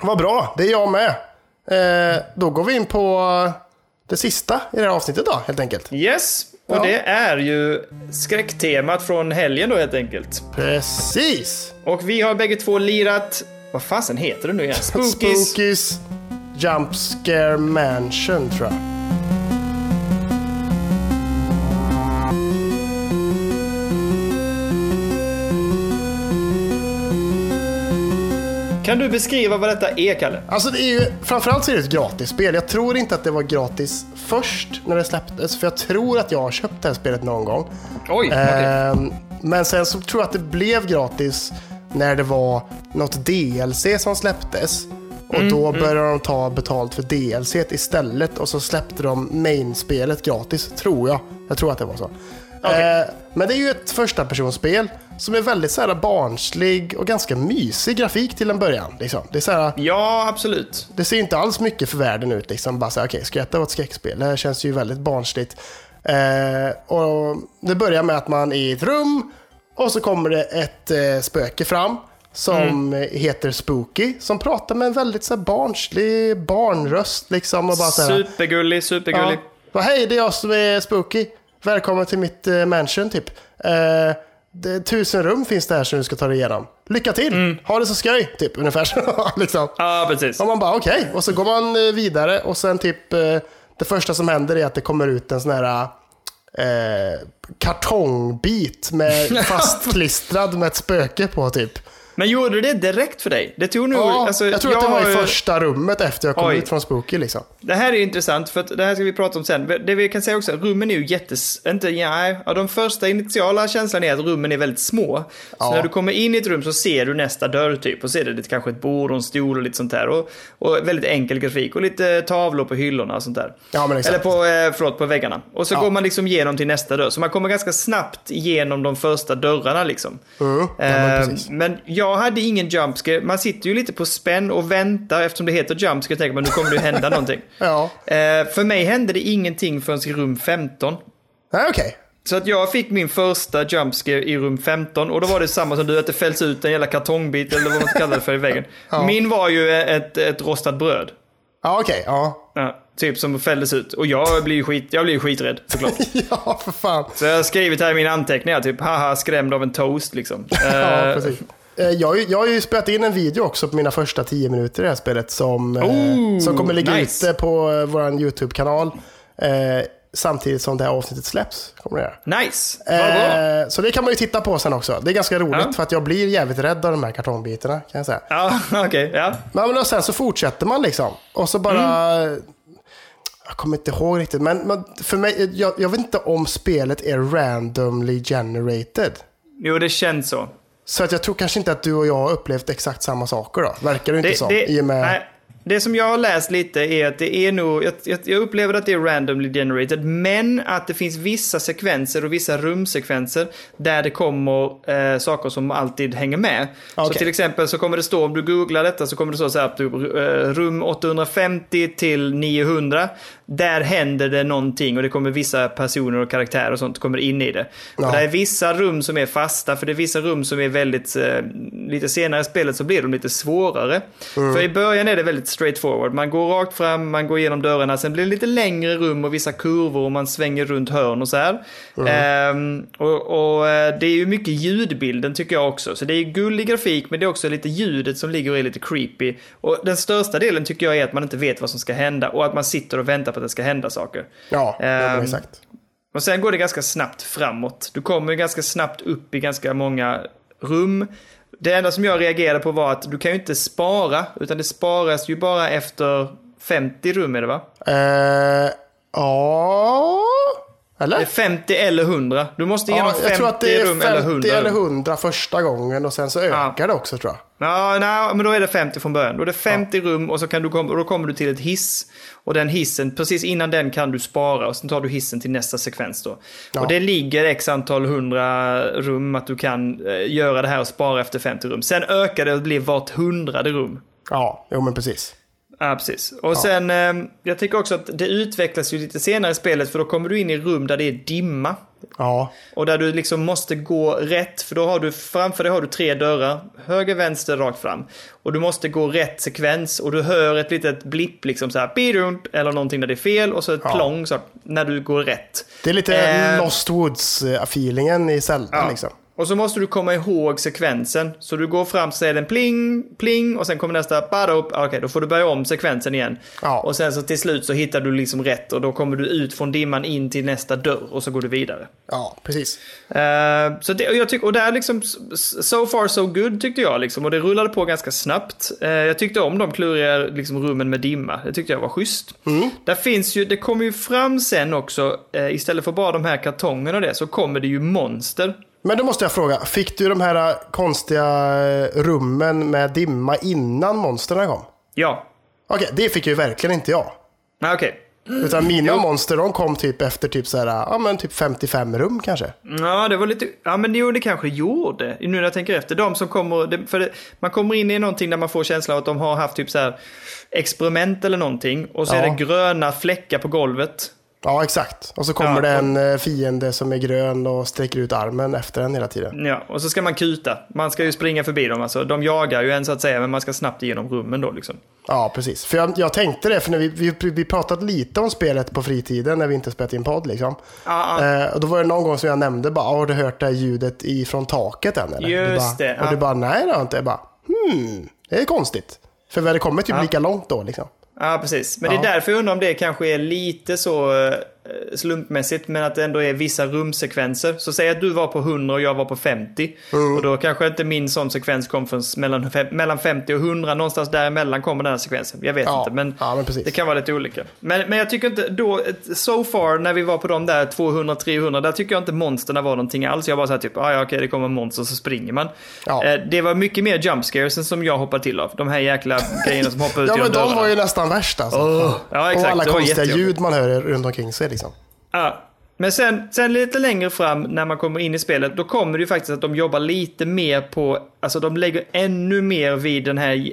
vad bra. Det är jag med. Eh, då går vi in på det sista i det här avsnittet då, helt enkelt. Yes. Och Ja. det är ju skräcktemat från helgen då helt enkelt. Precis! Och vi har bägge två lirat, vad fasen heter det nu igen? Spookies. Spookies Jump Scare Mansion tror jag. Kan du beskriva vad detta är, Kalle? Alltså det är ju, framförallt så är det ett gratisspel. Jag tror inte att det var gratis först när det släpptes, för jag tror att jag har köpt det här spelet någon gång. Oj, okej. Ehm, men sen så tror jag att det blev gratis när det var något DLC som släpptes. Och Mm, då började de ta betalt för DLC istället och så släppte de main-spelet gratis, tror jag. Jag tror att det var så. Okej. Eh, men det är ju ett första personspel som är väldigt så här barnslig och ganska mysig grafik till en början. Liksom. Det, är så här, Ja, absolut. det ser inte alls mycket för världen ut. Liksom. Bara så här, okej, detta vara ett skräckspel? Det här känns ju väldigt barnsligt. Eh, och det börjar med att man är i ett rum och så kommer det ett eh, spöke fram som heter Spooky, som pratar med en väldigt så här, barnslig barnröst. Liksom, och bara så här, Supergullig, supergullig. Ja. Bara, Hej, det är jag som är Spooky. Välkommen till mitt eh, mansion, typ. Eh, det, tusen rum finns det här som du ska ta dig igenom. Lycka till! Ha det så skoj, typ. Ungefär så. liksom. Ja, precis. Och man bara okej, och så går man eh, vidare och sen typ eh, det första som händer är att det kommer ut en sån här eh, kartongbit med fastklistrad med ett spöke på typ. Men gjorde det direkt för dig? Det tog nog... Ja, alltså, jag tror att det var i första rummet efter jag kom Oj. ut från Spooky liksom. Det här är intressant, för att det här ska vi prata om sen. Det vi kan säga också, rummen är ju jättes... Inte, ja, ja, de första initiala känslan är att rummen är väldigt små. Så Ja. när du kommer in i ett rum så ser du nästa dörr typ. Och så är det lite, kanske ett bord och en stol och lite sånt där. Och, och väldigt enkel grafik och lite tavlor på hyllorna och sånt där. Ja, men exakt. Eller på, eh, förlåt, på väggarna. Och så Ja. går man liksom igenom till nästa dörr. Så man kommer ganska snabbt igenom de första dörrarna liksom. Mm, ja, men Eh, precis. men jag hade ingen jumpscare. Man sitter ju lite på spänn och väntar eftersom det heter jumpscare. Tänker man nu kommer det hända någonting. Ja, Eh, för mig hände det ingenting förrän i rum 15. nej okej. Så att jag fick min första jumpscare i rum 15 och då var det samma som du, att det fälls ut en jävla kartongbit eller vad man ska kalla det för i väggen. Ja. Min var ju ett, ett rostat bröd. Ja, okej. Ja. Ja, typ som fälldes ut. Och jag blir ju skit, jag blir skiträdd såklart. ja, för fan. Så jag har skrivit här i mina anteckningar, typ haha skrämd av en toast liksom. Ja, Eh, precis. Eh, Jag, jag har ju spelat in en video också på mina första tio minuter i det här spelet som, Oh, som kommer ligga nice. ute på eh, vår YouTube-kanal samtidigt som det här avsnittet släpps. Kommer det. Nice. Eh, så det kan man ju titta på sen också. Det är ganska roligt Ja. för att jag blir jävligt rädd av de här kartongbitarna kan jag säga. Ja, okej, ja. Men, men sen så fortsätter man liksom. Och så bara... Mm. Jag kommer inte ihåg riktigt, men, men för mig, jag, jag vet inte om spelet är randomly generated. Jo, det känns så. Så att jag tror kanske inte att du och jag har upplevt exakt samma saker då. Verkar det inte Det, som. det, I med... nej, det som jag har läst lite är att det är nog, jag, jag, upplever att det är randomly generated, men att det finns vissa sekvenser och vissa rumsekvenser där det kommer eh, saker som alltid hänger med. Så Okej. till exempel så kommer det stå, om du googlar detta så kommer det stå så här, att du, eh, rum 850 till 900, där händer det någonting och det kommer vissa personer och karaktärer och sånt kommer in i det. Ja. Och det är vissa rum som är fasta, för det är vissa rum som är väldigt, eh, lite senare i spelet så blir de lite svårare. För i början är det väldigt straightforward. Man går rakt fram, man går igenom dörrarna, sen blir det lite längre rum och vissa kurvor och man svänger runt hörn och så här. Ehm, och, och eh, det är ju mycket ljudbilden tycker jag också. Så det är gullig grafik, men det är också lite ljudet som ligger och är lite creepy. Och den största delen tycker jag är att man inte vet vad som ska hända och att man sitter och väntar på att det ska hända saker. Ja, exakt. Och sen går det ganska snabbt framåt. Du kommer ganska snabbt upp i ganska många rum. Det enda som jag reagerade på var att du kan ju inte spara, utan det sparas ju bara efter 50 rum är det va? Eh, ja... Det är Eller? 50 eller 100. Du måste igenom Ja, jag tror 50 att det är rum 50 eller 100 eller rum. 100 första gången och sen så ökar det också tror jag. Ja, nej, men då är det 50 från början. Då är det 50 rum och så kan du kom, då kommer du till ett hiss. Och den hissen, precis innan den kan du spara och sen tar du hissen till nästa sekvens då. Ja. Och det ligger x antal hundra rum att du kan eh, göra det här och spara efter 50 rum. Sen ökar det och blir vart hundrade rum. Ja, jo men precis. Ja, precis. Och sen, eh, jag tycker också att det utvecklas ju lite senare i spelet för då kommer du in i rum där det är dimma. Ja, Och där du liksom måste gå rätt, för då har du framför dig har du tre dörrar. Höger, vänster, rakt fram. Och du måste gå rätt sekvens och du hör ett litet blipp liksom så här, eller någonting där det är fel och så ett Ja. plong så här, när du går rätt. det är lite Eh, Lost Woods-feelingen i Zelda Ja. liksom. Och så måste du komma ihåg sekvensen. Så du går fram så säger den pling, pling och sen kommer nästa badop. Okej, då får du börja om sekvensen igen. Ja. Och sen så till slut så hittar du liksom rätt och då kommer du ut från dimman in till nästa dörr och så går du vidare. Ja, precis. Eh, så det, och jag tycker, och där liksom, so far so good tyckte jag liksom. Och det rullade på ganska snabbt. Eh, jag tyckte om de kluriga liksom, rummen med dimma. Det tyckte jag var schysst. Där finns ju, det kommer ju fram sen också, eh, istället för bara de här kartongerna och det, så kommer det ju monster. Men då måste jag fråga, fick du de här konstiga rummen med dimma innan monstren kom? Ja. Okej, det fick ju verkligen inte jag. Okej. Utan mina Jo. monster de kom typ efter typ så här, ja men typ 55 rum kanske. Ja, det var lite... Ja, men jo, det kanske gjorde. Nu när jag tänker efter. De som kommer... För det, man kommer in i någonting där man får känslan av att de har haft typ så här experiment eller någonting. Och så Ja. är det gröna fläckar på golvet. Ja, exakt. Och så kommer Ja, det en eh, fiende som är grön och sträcker ut armen efter en hela tiden. Ja, och så ska man kuta. Man ska ju springa förbi dem. Alltså, de jagar ju en så att säga, men man ska snabbt igenom rummen då liksom. Ja, precis. För jag, jag tänkte det, för när vi, vi, vi pratat lite om spelet på fritiden när vi inte spelat in podd liksom. Ja, ja. Eh, och då var det någon gång som jag nämnde bara, har du hört det här ljudet ifrån taket än eller? Just bara, det, Och du bara, nej det har jag inte. Jag bara, hmm, det är konstigt. För vi hade kommit typ lika långt då liksom. Ja, precis. Men Ja. det är därför jag undrar om det kanske är lite så eh, slumpmässigt, men att det ändå är vissa rumsekvenser. Så säg att du var på 100 och jag var på 50. Mm. Och då kanske inte min sån sekvens kom förrän mellan, mellan 50 och 100. Någonstans däremellan kommer den här sekvensen. Jag vet Ja, inte, men, ja, men det kan vara lite olika. Men, men jag tycker inte, då, so far när vi var på de där 200-300, där tycker jag inte monsterna var någonting alls. Jag bara såhär typ, ah, ja okej det kommer monster så springer man. Ja. Eh, det var mycket mer jump scares än som jag hoppade till av. De här jäkla grejerna som hoppar ut Ja, genom men de dörrarna. var ju nästan värst alltså. Åh, ja, exakt. och alla konstiga ljud man hör runt omkring sig liksom. Ja. Men sen, sen lite längre fram när man kommer in i spelet, då kommer det ju faktiskt att de jobbar lite mer på, alltså de lägger ännu mer vid den här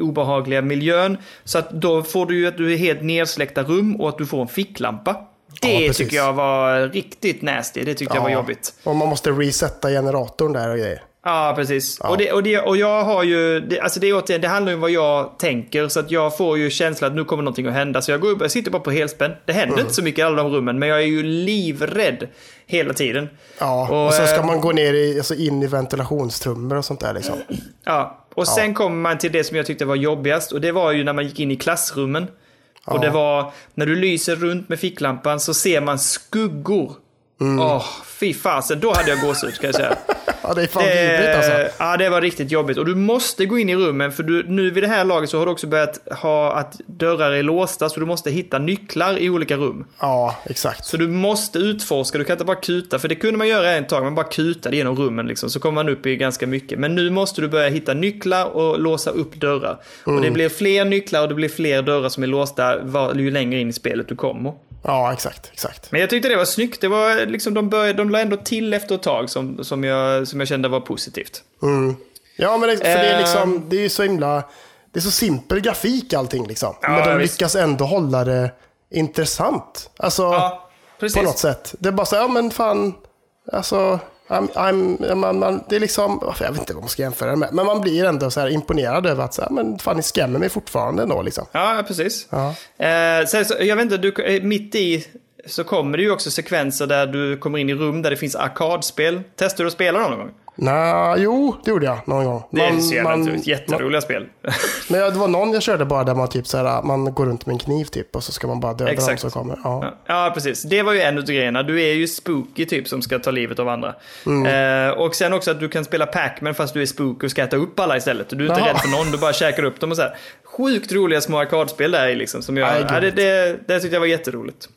obehagliga miljön. Så att då får du ju att du är helt nedsläckta rum och att du får en ficklampa. Det Ja, tycker jag var riktigt nasty, det tyckte jag var jobbigt. Och man måste resetta generatorn där och grejer. Ja, precis. Och, det, och, det, och jag har ju, det, alltså det, är återigen, det handlar ju om vad jag tänker, så att jag får ju känslan att nu kommer någonting att hända. Så jag går upp, jag sitter bara på helspänn. Det händer Mm. inte så mycket i alla de rummen, men jag är ju livrädd hela tiden. Ja, och, Och, så ska eh, man gå ner i, alltså in i ventilationstrummor och sånt där liksom. Ja, och sen kommer man till det som jag tyckte var jobbigast och det var ju när man gick in i klassrummen. Och Ja. det var, när du lyser runt med ficklampan så ser man skuggor. Mm. fy fasen, då hade jag gåshud kan jag säga. Ja, det är fan vidrigt alltså. Ja, det var riktigt jobbigt. Och du måste gå in i rummen, för du, nu vid det här laget så har du också börjat ha att dörrar är låsta, så du måste hitta nycklar i olika rum. Ja, exakt. Så du måste utforska, du kan inte bara kuta, för det kunde man göra en tag, man bara kutade genom rummen liksom, så kommer man upp i ganska mycket. Men nu måste du börja hitta nycklar och låsa upp dörrar. Och det blir fler nycklar och det blir fler dörrar som är låsta var, ju längre in i spelet du kommer. Ja, exakt. exakt. Men jag tyckte det var snyggt, det var liksom, de, började, de la ändå till efter ett tag som, som, jag, som jag kände var positivt. Ja, men det, för det är Ehm. liksom, det är ju så himla, det är så simpel grafik allting liksom. Ja, men de visst. lyckas ändå hålla det intressant. Alltså, Ja, på något sätt. Det är bara så ja men fan, alltså, I'm, I'm, man, man, det är liksom, jag vet inte vad man ska jämföra det med, men man blir ändå så här imponerad över att, så här, men fan ni skrämmer mig fortfarande ändå liksom. Ja, precis. Ja. Eh, sen, så, jag vet inte, du, eh, mitt i så kommer det ju också sekvenser där du kommer in i rum där det finns arkadspel. Testar du att spela dem någon gång? Nej, jo, det gjorde jag någon gång. Det är Man- så jävla man- jätteroliga spel. Men ja, det var någon jag körde bara där man typ så här, man går runt med en kniv typ och så ska man bara döda dem Exakt. som kommer. Ja. Ja, precis. Det var ju en av grejerna. Du är ju spooky typ som ska ta livet av andra. Mm. Eh, och sen också att du kan spela Pac-Man fast du är spooky och ska äta upp alla istället. Du är inte Jaha. rädd för någon, du bara käkar upp dem och så här. Sjukt roliga små arkadspel där liksom. Som jag, ja, det, det, det tyckte jag var jätteroligt.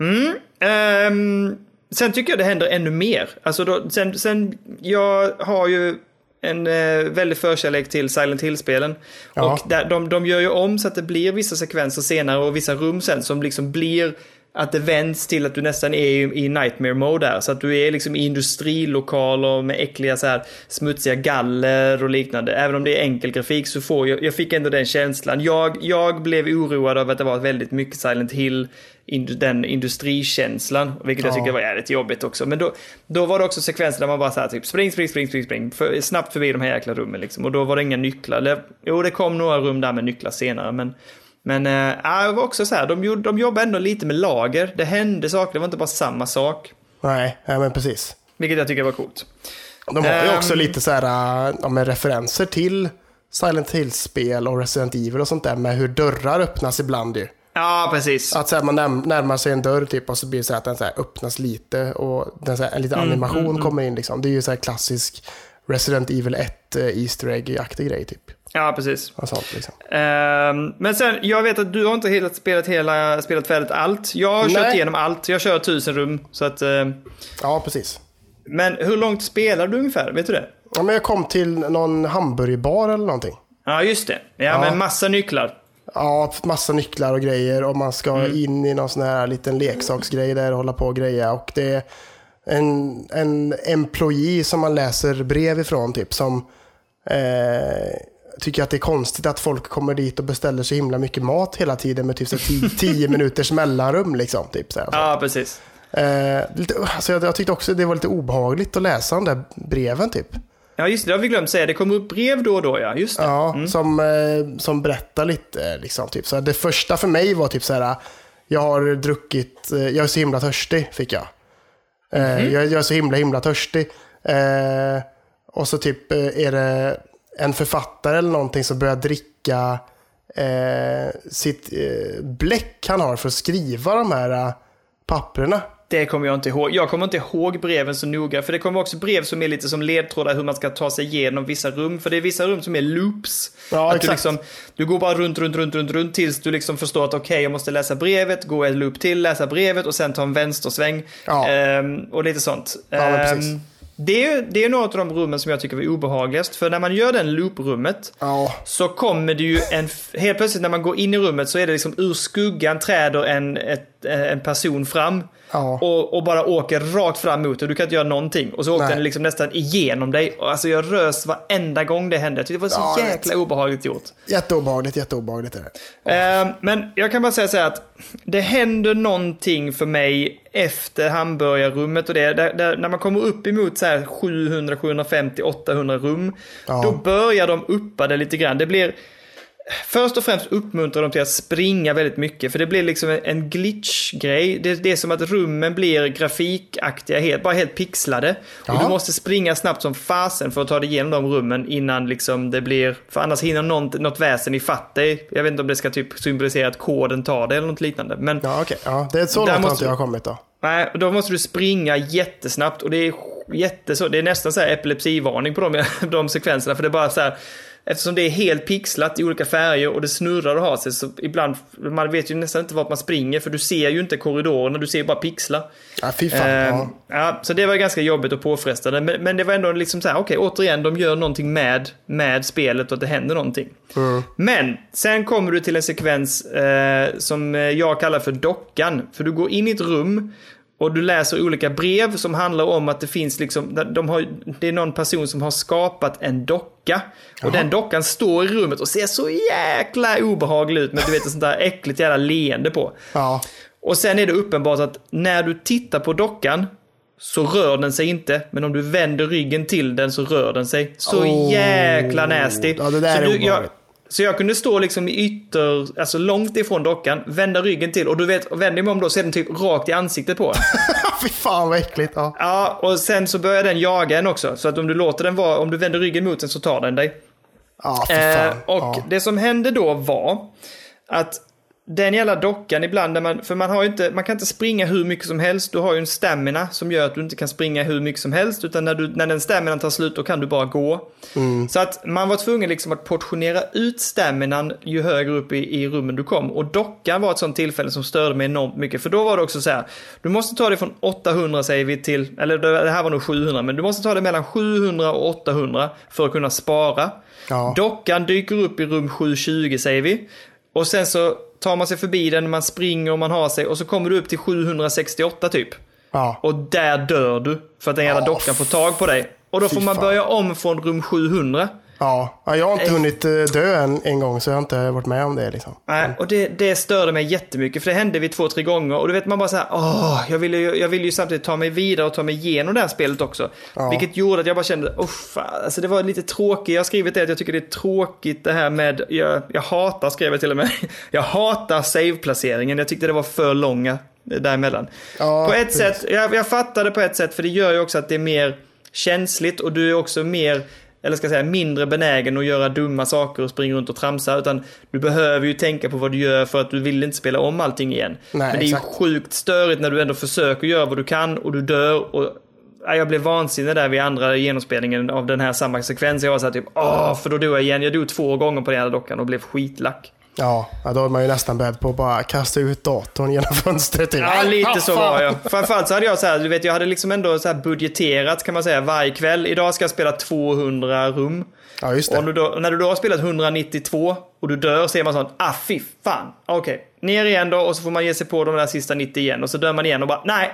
Mm. Ehm, sen tycker jag det händer ännu mer. Alltså då, sen, sen, jag har ju en eh, väldig förkärlek till Silent Hill-spelen. Ja. Och där, de, de gör ju om så att det blir vissa sekvenser senare och vissa rum sen som liksom blir att det vänds till att du nästan är i, nightmare mode där. Så att du är liksom i industrilokaler med äckliga så här smutsiga galler och liknande. Även om det är enkel grafik så får jag, jag fick ändå den känslan. Jag, jag blev oroad över att det var väldigt mycket Silent Hill, den industrikänslan. Vilket jag Ja. tycker var jävligt jobbigt också. Men då, då var det också sekvenser där man bara så här typ spring, spring, spring, spring, spring. För, snabbt förbi de här jäkla rummen liksom. Och då var det inga nycklar. Eller, jo, det kom några rum där med nycklar senare. Men, men äh, det var också så här, de, gjorde- de jobbade ändå lite med lager. Det hände saker, det var inte bara samma sak. Nej, nej, men precis. Vilket jag tycker var coolt. De har ju Ehm. också lite så här, äh, ja, men referenser till Silent Hill-spel och Resident Evil och sånt där med hur dörrar öppnas ibland ju. Ja, precis. Att så här, man närmar sig en dörr typ och så blir det så här att den så här öppnas lite och den så här, en liten Mm, animation kommer in liksom. Det är ju så här klassisk Resident Evil 1 eh, Easter Egg-aktig grej typ. Ja, precis. Sånt liksom. Ehm, men sen, jag vet att du har inte helt spelat, hela, spelat färdigt allt. Jag har kört Nej. igenom allt. Jag kör tusen rum. Så att, ehm, Ja, precis. men hur långt spelar du ungefär? Vet du det? Ja, men jag kom till någon hamburgerbar eller någonting. Ja, just det. Ja, Ja. men massa nycklar. Ja, massa nycklar och grejer och man ska Mm. in i någon sån här liten leksaksgrej där och hålla på och greja. Och det är en, en employee som man läser brev ifrån typ som eh, tycker att det är konstigt att folk kommer dit och beställer så himla mycket mat hela tiden med typ så tio, tio minuters mellanrum liksom. Typ, så här. Ja, precis. Eh, lite, alltså jag, jag tyckte också det var lite obehagligt att läsa de där breven typ. Ja, just det. Det har vi glömt säga. Det kommer upp brev då och då, ja. Just det. Ja, som, eh, som berättar lite. Liksom, typ. så här, det första för mig var typ så här, jag har druckit, eh, jag är så himla törstig, fick jag. Eh, jag, jag är så himla himla törstig. Eh, och så typ eh, är det en författare eller någonting som börjar dricka eh, sitt eh, bläck han har för att skriva de här papperna. Det kommer jag inte ihåg. Jag kommer inte ihåg breven så noga, för det kommer också brev som är lite som ledtrådar hur man ska ta sig igenom vissa rum. För det är vissa rum som är loops. Ja, att du, exakt. liksom, du går bara runt, runt, runt, runt, runt tills du liksom förstår att okej, jag måste läsa brevet, gå en loop till, läsa brevet och sen ta en vänstersväng. Ja. Ehm, och lite sånt. Ja, Ehm, det, är, det är några av de rummen som jag tycker var obehagligast. För när man gör den looprummet Ja, så kommer det ju en... Helt plötsligt när man går in i rummet så är det liksom ur skuggan träder en, ett, en person fram. Ja. Och, och bara åker rakt fram mot dig. Du kan inte göra någonting. Och så åkte Nej. den liksom nästan igenom dig. Och Alltså jag rös varenda gång det hände. Jag tyckte det var så Ja, jäkla obehagligt gjort. jätteobehagligt, jätteobehagligt är det. Eh, Men jag kan bara säga så här att det händer någonting för mig efter hamburgarrummet och det. Där, där, när man kommer upp emot så här 700, 750, 800 rum. Ja. Då börjar de uppa det lite grann. Det blir... Först och främst uppmuntrar de till att springa väldigt mycket, för det blir liksom en- glitch-grej. Det, det är som att rummen blir grafikaktiga, helt, bara helt pixlade. Och Ja. du måste springa snabbt som fasen för att ta dig igenom de rummen innan liksom det blir... För annars hinner något, något väsen ifatt dig. Jag vet inte om det ska typ symbolisera att koden tar det eller något liknande. Men Ja, okej. Ja, det är så långt har måste jag kommit då. Nej, då måste du springa jättesnabbt och det är jätteså, det är nästan så här epilepsivarning på de, de sekvenserna för det är bara så här Eftersom det är helt pixlat i olika färger och det snurrar och har sig så ibland, man vet ju nästan inte vart man springer för du ser ju inte korridorerna, du ser bara pixlar. Ja, fy fan. Ehm, ja. ja, så det var ganska jobbigt och påfrestande. Men, men det var ändå liksom så här, okej, återigen, de gör någonting med, med spelet och att det händer någonting. Mm. Men sen kommer du till en sekvens eh, som eh, jag kallar för dockan. För du går in i ett rum och du läser olika brev som handlar om att det finns liksom, de har, det är någon person som har skapat en docka. Och den dockan står i rummet och ser så jäkla obehaglig ut med du vet ett sånt där äckligt jävla leende på. Ja. Och sen är det uppenbart att när du tittar på dockan så rör den sig inte, men om du vänder ryggen till den så rör den sig. Så Oh. jäkla nasty. Ja, det där så är du, jag. Så jag kunde stå liksom i ytter, alltså långt ifrån dockan, vända ryggen till och du vet, vänder mig om då så är den typ rakt i ansiktet på en. fy fan vad äckligt. Ja. Ja, och sen så börjar den jaga en också. Så att om du låter den vara, om du vänder ryggen mot den så tar den dig. Ja, fy Eh, fan. och ja. det som hände då var att den jävla dockan ibland, när man, för man, har inte, man kan inte springa hur mycket som helst. Du har ju en stamina som gör att du inte kan springa hur mycket som helst. Utan när, du, när den staminan tar slut då kan du bara gå. Mm. Så att man var tvungen liksom att portionera ut staminan ju högre upp i, i rummen du kom. Och dockan var ett sånt tillfälle som störde mig enormt mycket. För då var det också så här, du måste ta det från 800 säger vi till, eller det det här var nog 700, men du måste ta det mellan 700 och 800 för att kunna spara. Ja. Dockan dyker upp i rum 720 säger vi. Och sen så tar man sig förbi den, man springer och man har sig och så kommer du upp till 768 typ. Ja. Och där dör du för att den jävla Ja, dockan får tag på dig. Och då får man börja om från rum 700. Ja. ja, jag har inte hunnit eh, dö en, en gång så jag har inte varit med om det liksom. Nej, och det, det störde mig jättemycket för det hände vid två, tre gånger och du vet man bara så här, åh, jag ville ju, jag ville ju samtidigt ta mig vidare och ta mig igenom det här spelet också. Ja. Vilket gjorde att jag bara kände, åh fan, alltså det var lite tråkigt. Jag har skrivit det att jag tycker det är tråkigt det här med, jag, jag hatar, skrev jag till och med, jag hatar save-placeringen. Jag tyckte det var för långa däremellan. Ja, på ett precis. sätt, jag, jag fattar det på ett sätt för det gör ju också att det är mer känsligt och du är också mer eller ska jag säga mindre benägen att göra dumma saker och springa runt och tramsa. Utan du behöver ju tänka på vad du gör för att du vill inte spela om allting igen. Nej, Men det är ju exakt. sjukt störigt när du ändå försöker göra vad du kan och du dör. Och, ja, jag blev vansinnig där vid andra genomspelningen av den här samma sekvens. Jag var såhär typ, åh, för då dog jag igen. Jag dog två gånger på den här dockan och blev skitlack. Ja, då är man ju nästan beredd på att bara kasta ut datorn genom fönstret. Typ. Ja, lite så var jag. Framförallt så hade jag så här, du vet, jag hade liksom ändå så här budgeterat kan man säga varje kväll. Idag ska jag spela 200 rum. Ja, just Och det. du då, när du då har spelat 192 och du dör så är man sån, ah fy fan. Okej, ner igen då och så får man ge sig på de där sista 90 igen och så dör man igen och bara nej.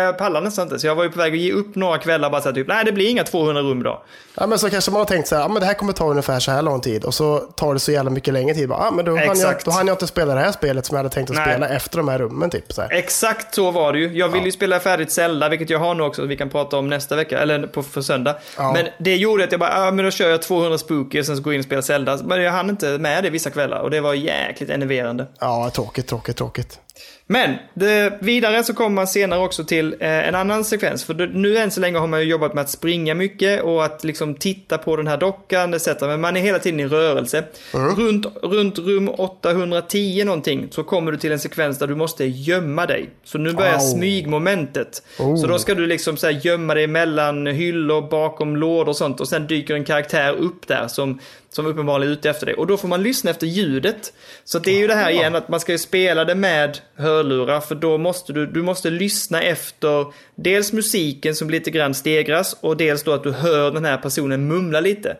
Jag pallar nästan inte. Så jag var ju på väg att ge upp några kvällar bara så här, typ, nej det blir inga 200 rum idag. Ja, men så kanske man har tänkt så här, ja, men det här kommer ta ungefär så här lång tid och så tar det så jävla mycket längre tid. Bara, ja, men då, hann jag, då hann jag inte spela det här spelet som jag hade tänkt att Nej. spela efter de här rummen. Typ, så här. Exakt så var det ju. Jag ville ju spela färdigt Zelda, vilket jag har nu också, vi kan prata om nästa vecka, eller på för söndag. Ja. Men det gjorde att jag bara, ja men då kör jag 200 spooky och sen så går jag in och spelar Zelda. Men jag hann inte med det vissa kvällar och det var jäkligt enerverande. Ja, tråkigt, tråkigt, tråkigt. Men det, vidare så kommer man senare också till eh, en annan sekvens. För nu än så länge har man ju jobbat med att springa mycket och att liksom titta på den här dockan etc. Men man är hela tiden i rörelse. Runt, runt rum 810 någonting så kommer du till en sekvens där du måste gömma dig. Så nu börjar Au. smygmomentet. Oh. Så då ska du liksom så gömma dig mellan hyllor, bakom lådor och sånt. Och sen dyker en karaktär upp där som, som uppenbarligen är ute efter dig. Och då får man lyssna efter ljudet. Så det är ju det här igen att man ska ju spela det med hörlurar. För då måste du, du måste lyssna efter dels musiken som lite grann stegras. Och dels då att du hör den här personen mumla lite.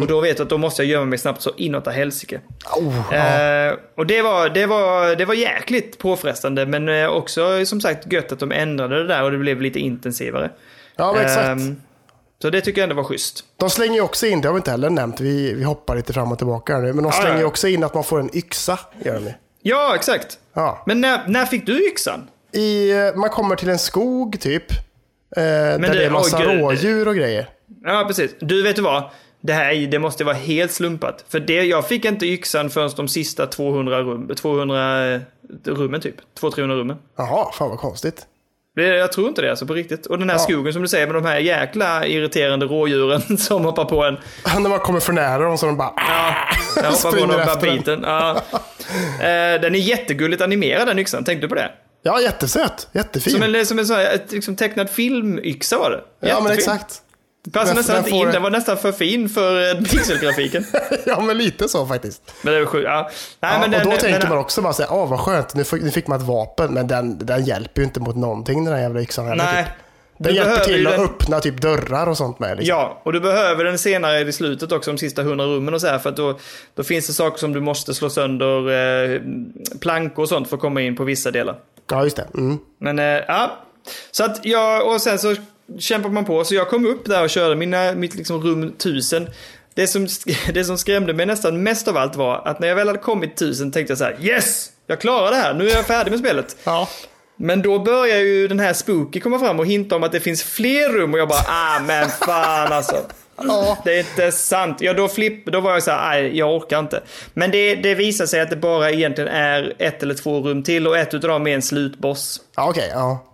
Och då vet du att då måste jag gömma mig snabbt så inåt helsike. Oh. Eh, och det var, det, var, det var jäkligt påfrestande men eh, också som sagt gött att de ändrade det där och det blev lite intensivare. ja, exakt. Ehm, så det tycker jag ändå var schysst. De slänger ju också in, det har vi inte heller nämnt, vi, vi hoppar lite fram och tillbaka nu, men de slänger ju ja. också in att man får en yxa. Gör ju. Ja, exakt. Ja. Men när, när fick du yxan? I, eh, man kommer till en skog typ, eh, där det- det är massa gud. rådjur och grejer. Ja, precis. Du, vet du vad? Det här det måste vara helt slumpat. För det, jag fick inte yxan förrän de sista 200, rum, 200 rummen typ. 200-300 rummen. Jaha, fan vad konstigt. Det, jag tror inte det alltså på riktigt. Och den här Ja. skogen som du säger med de här jäkla irriterande rådjuren som hoppar på en. När man kommer för nära dem så de bara... Ja, jag hoppar på den där biten. Ja. Eh, Den är jättegulligt animerad den yxan, tänkte du på det? Ja, jättesöt. Jättefin. Som en, som en sån här, liksom, tecknad filmyxa var det. ja, men Jättefin. exakt. Passade Den- nästan den inte in, den var nästan för fin för eh, pixelgrafiken. ja, men lite så faktiskt. men det var sjukt. Ja. Nej, Ja, men och den, då tänker men, man också bara säga, åh vad skönt, nu fick, nu fick man ett vapen, men den, den hjälper ju inte mot någonting den här jävla yxan heller. Nej. Typ. Du Den hjälper behöver till att den- öppna typ dörrar och sånt med. Liksom. Ja, och du behöver den senare i slutet också, de sista hundra rummen och så här, för att då, då finns det saker som du måste slå sönder, eh, plankor och sånt för att komma in på vissa delar. ja, just det. Mm. Men eh, ja, så att jag, och sen så kämpar man på, så jag kom upp där och körde mina, mitt liksom rum 1000. Det som, det som skrämde mig nästan mest av allt var att när jag väl hade kommit 1000 tänkte jag så här: yes! Jag klarar det här, nu är jag färdig med spelet. Ja. Men då börjar ju den här Spooky komma fram och hinta om att det finns fler rum och jag bara, ah men fan alltså. Ja. Det är inte sant. Ja, då, flipp, då var jag så här, nej, jag orkar inte. Men det, det visar sig att det bara egentligen är ett eller två rum till och ett utav dem är en slutboss. Ja, okej. ja.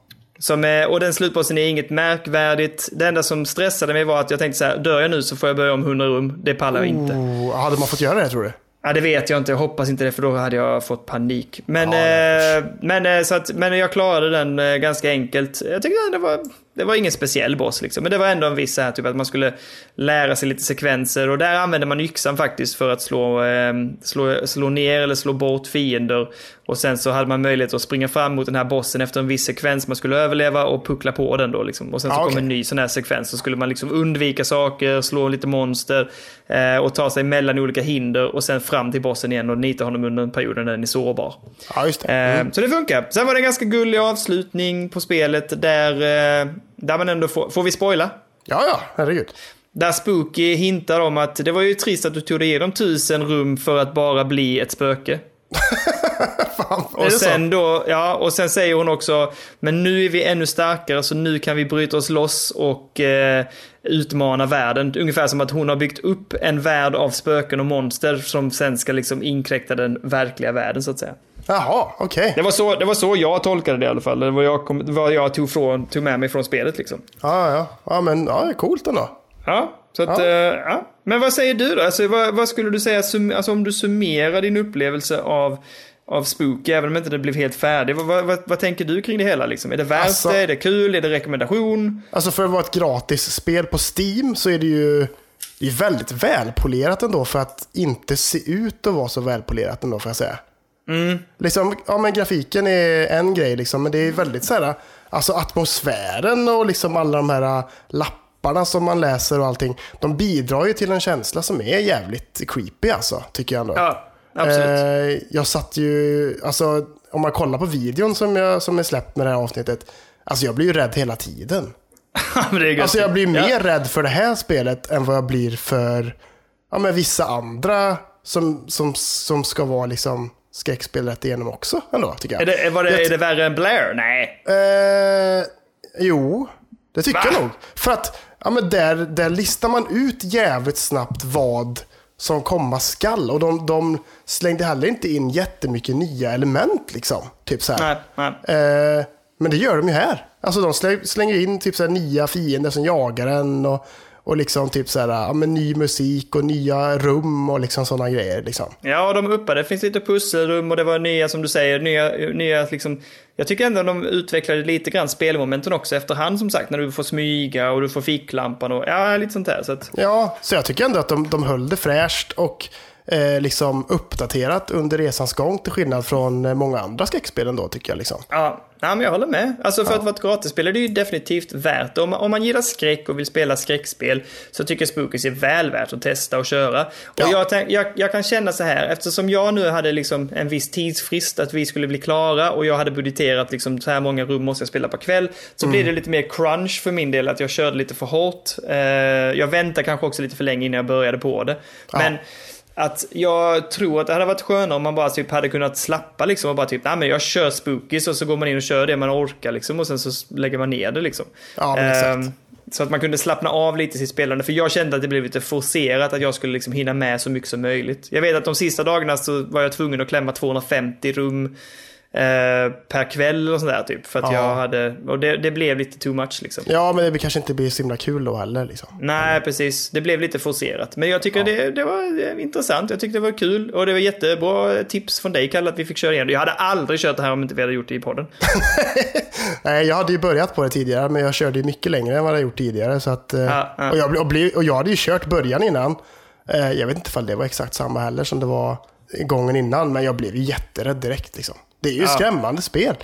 Som och den slutbossen är inget märkvärdigt. Det enda som stressade mig var att jag tänkte så här, dör jag nu så får jag börja om 100 rum. Det pallar jag inte. Oh, hade man fått göra det tror du? Ja, det vet jag inte. Jag hoppas inte det, för då hade jag fått panik. Men, Ja, eh, men, eh, så att, men jag klarade den eh, ganska enkelt. Jag tyckte det var, det var ingen speciell boss liksom. Men det var ändå en viss så här, typ att man skulle lära sig lite sekvenser. Och där använde man yxan faktiskt för att slå, eh, slå, slå ner eller slå bort fiender. Och sen så hade man möjlighet att springa fram mot den här bossen efter en viss sekvens man skulle överleva och puckla på den då liksom. Och sen så Ja, kom okej. en ny sån här sekvens så skulle man liksom undvika saker, slå lite monster eh, och ta sig mellan olika hinder och sen fram till bossen igen och nita honom under en period när den är sårbar. Ja, just det. Eh, Mm. Så det funkar. Sen var det en ganska gullig avslutning på spelet där, eh, där man ändå får, får vi spoila? Ja, ja, herregud. Där Spooky hintar om att det var ju trist att du tog dig igenom tusen rum för att bara bli ett spöke. Fan, Och sen så? då, ja, och sen säger hon också, men nu är vi ännu starkare så nu kan vi bryta oss loss och eh, utmana världen. Ungefär som att hon har byggt upp en värld av spöken och monster som sen ska liksom inkräkta den verkliga världen så att säga. Jaha, okej. Det var så, det var så jag tolkade det i alla fall. Det var jag, kom, vad jag tog, från, tog med mig från spelet liksom. Ja, ja. Ja, men ja, coolt ändå. Ja, så att, Ja. ja. ja. Men vad säger du då? Alltså, vad, vad skulle du säga, sum, alltså om du summerar din upplevelse av, av Spooky, även om inte det blev helt färdig. Vad, vad, vad, vad tänker du kring det hela liksom? Är det värt Alltså- det? Är det kul? Är det rekommendation? Alltså för att vara ett gratis spel på Steam så är det ju det är väldigt välpolerat ändå för att inte se ut att vara så välpolerat ändå får jag säga. Liksom, ja men grafiken är en grej liksom, men det är väldigt så här, alltså atmosfären och liksom alla de här äh, lapparna som man läser och allting, de bidrar ju till en känsla som är jävligt creepy alltså, tycker jag ändå. Ja, absolut. Eh, jag satt ju, alltså om man kollar på videon som, jag, som är släppt med det här avsnittet, alltså jag blir ju rädd hela tiden. Alltså jag blir mer Ja. rädd för det här spelet än vad jag blir för ja, men vissa andra som, som, som ska vara liksom skräckspel rätt igenom också ändå, tycker jag. Är det, var det, Jag är det värre än Blair? Nej. Eh, jo, det tycker Va? jag nog. För att ja, men där, där listar man ut jävligt snabbt vad som komma skall. Och de, de slängde heller inte in jättemycket nya element liksom. Typ så. Nej, nej. Eh, men det gör de ju här. Alltså de slänger in typ så här nya fiender som jagar en. Och, och liksom typ så här, ja, men ny musik och nya rum och liksom sådana grejer. Liksom. Ja, de uppade. Det finns lite pusselrum och det var nya, som du säger, nya, nya liksom. Jag tycker ändå de utvecklade lite grann spelmomenten också efterhand som sagt. När du får smyga och du får ficklampan och ja, lite sånt där. Så att... Ja, så jag tycker ändå att de, de höll det fräscht och eh, liksom uppdaterat under resans gång till skillnad från eh, många andra skräckspel ändå tycker jag. Liksom. Ja, Ja, men jag håller med. Alltså för ja. att vara ett gratisspel är det ju definitivt värt. Om, om man gillar skräck och vill spela skräckspel så tycker Spookies är väl värt att testa och köra. Och ja. jag, jag, jag, kan känna så här, eftersom jag nu hade liksom en viss tidsfrist att vi skulle bli klara och jag hade budgeterat liksom så här många rum måste jag spela per kväll. Så mm. blir det lite mer crunch för min del, att jag körde lite för hårt. Eh, jag väntade kanske också lite för länge innan jag började på det. Men att jag tror att det hade varit skönare om man bara typ hade kunnat slappa liksom och bara typ, nej men jag kör spookies och så går man in och kör det man orkar liksom och sen så lägger man ner det liksom. Ja, men exakt. Um, så att man kunde slappna av lite i sitt spelande. För jag kände att det blev lite forcerat att jag skulle liksom hinna med så mycket som möjligt. Jag vet att de sista dagarna så var jag tvungen att klämma 250 rum Eh, per kväll och sådär typ. För att ja. jag hade, och det, det, blev lite too much liksom. Ja, men det kanske inte blir så himla kul då heller liksom. Nej, Eller? precis. Det blev lite forcerat. Men jag tycker ja. det, det var intressant. Jag tyckte det var kul. Och det var jättebra tips från dig, Kalle, att vi fick köra igen Jag hade aldrig kört det här om inte vi hade gjort det i podden. Nej, jag hade ju börjat på det tidigare, men jag körde ju mycket längre än vad jag gjort tidigare. Så att, eh, ja, Och, jag, och, blev, och jag hade ju kört början innan. Eh, jag vet inte om det var exakt samma heller som det var gången innan, men jag blev jätterädd direkt liksom. Det är ju ja. skrämmande spel.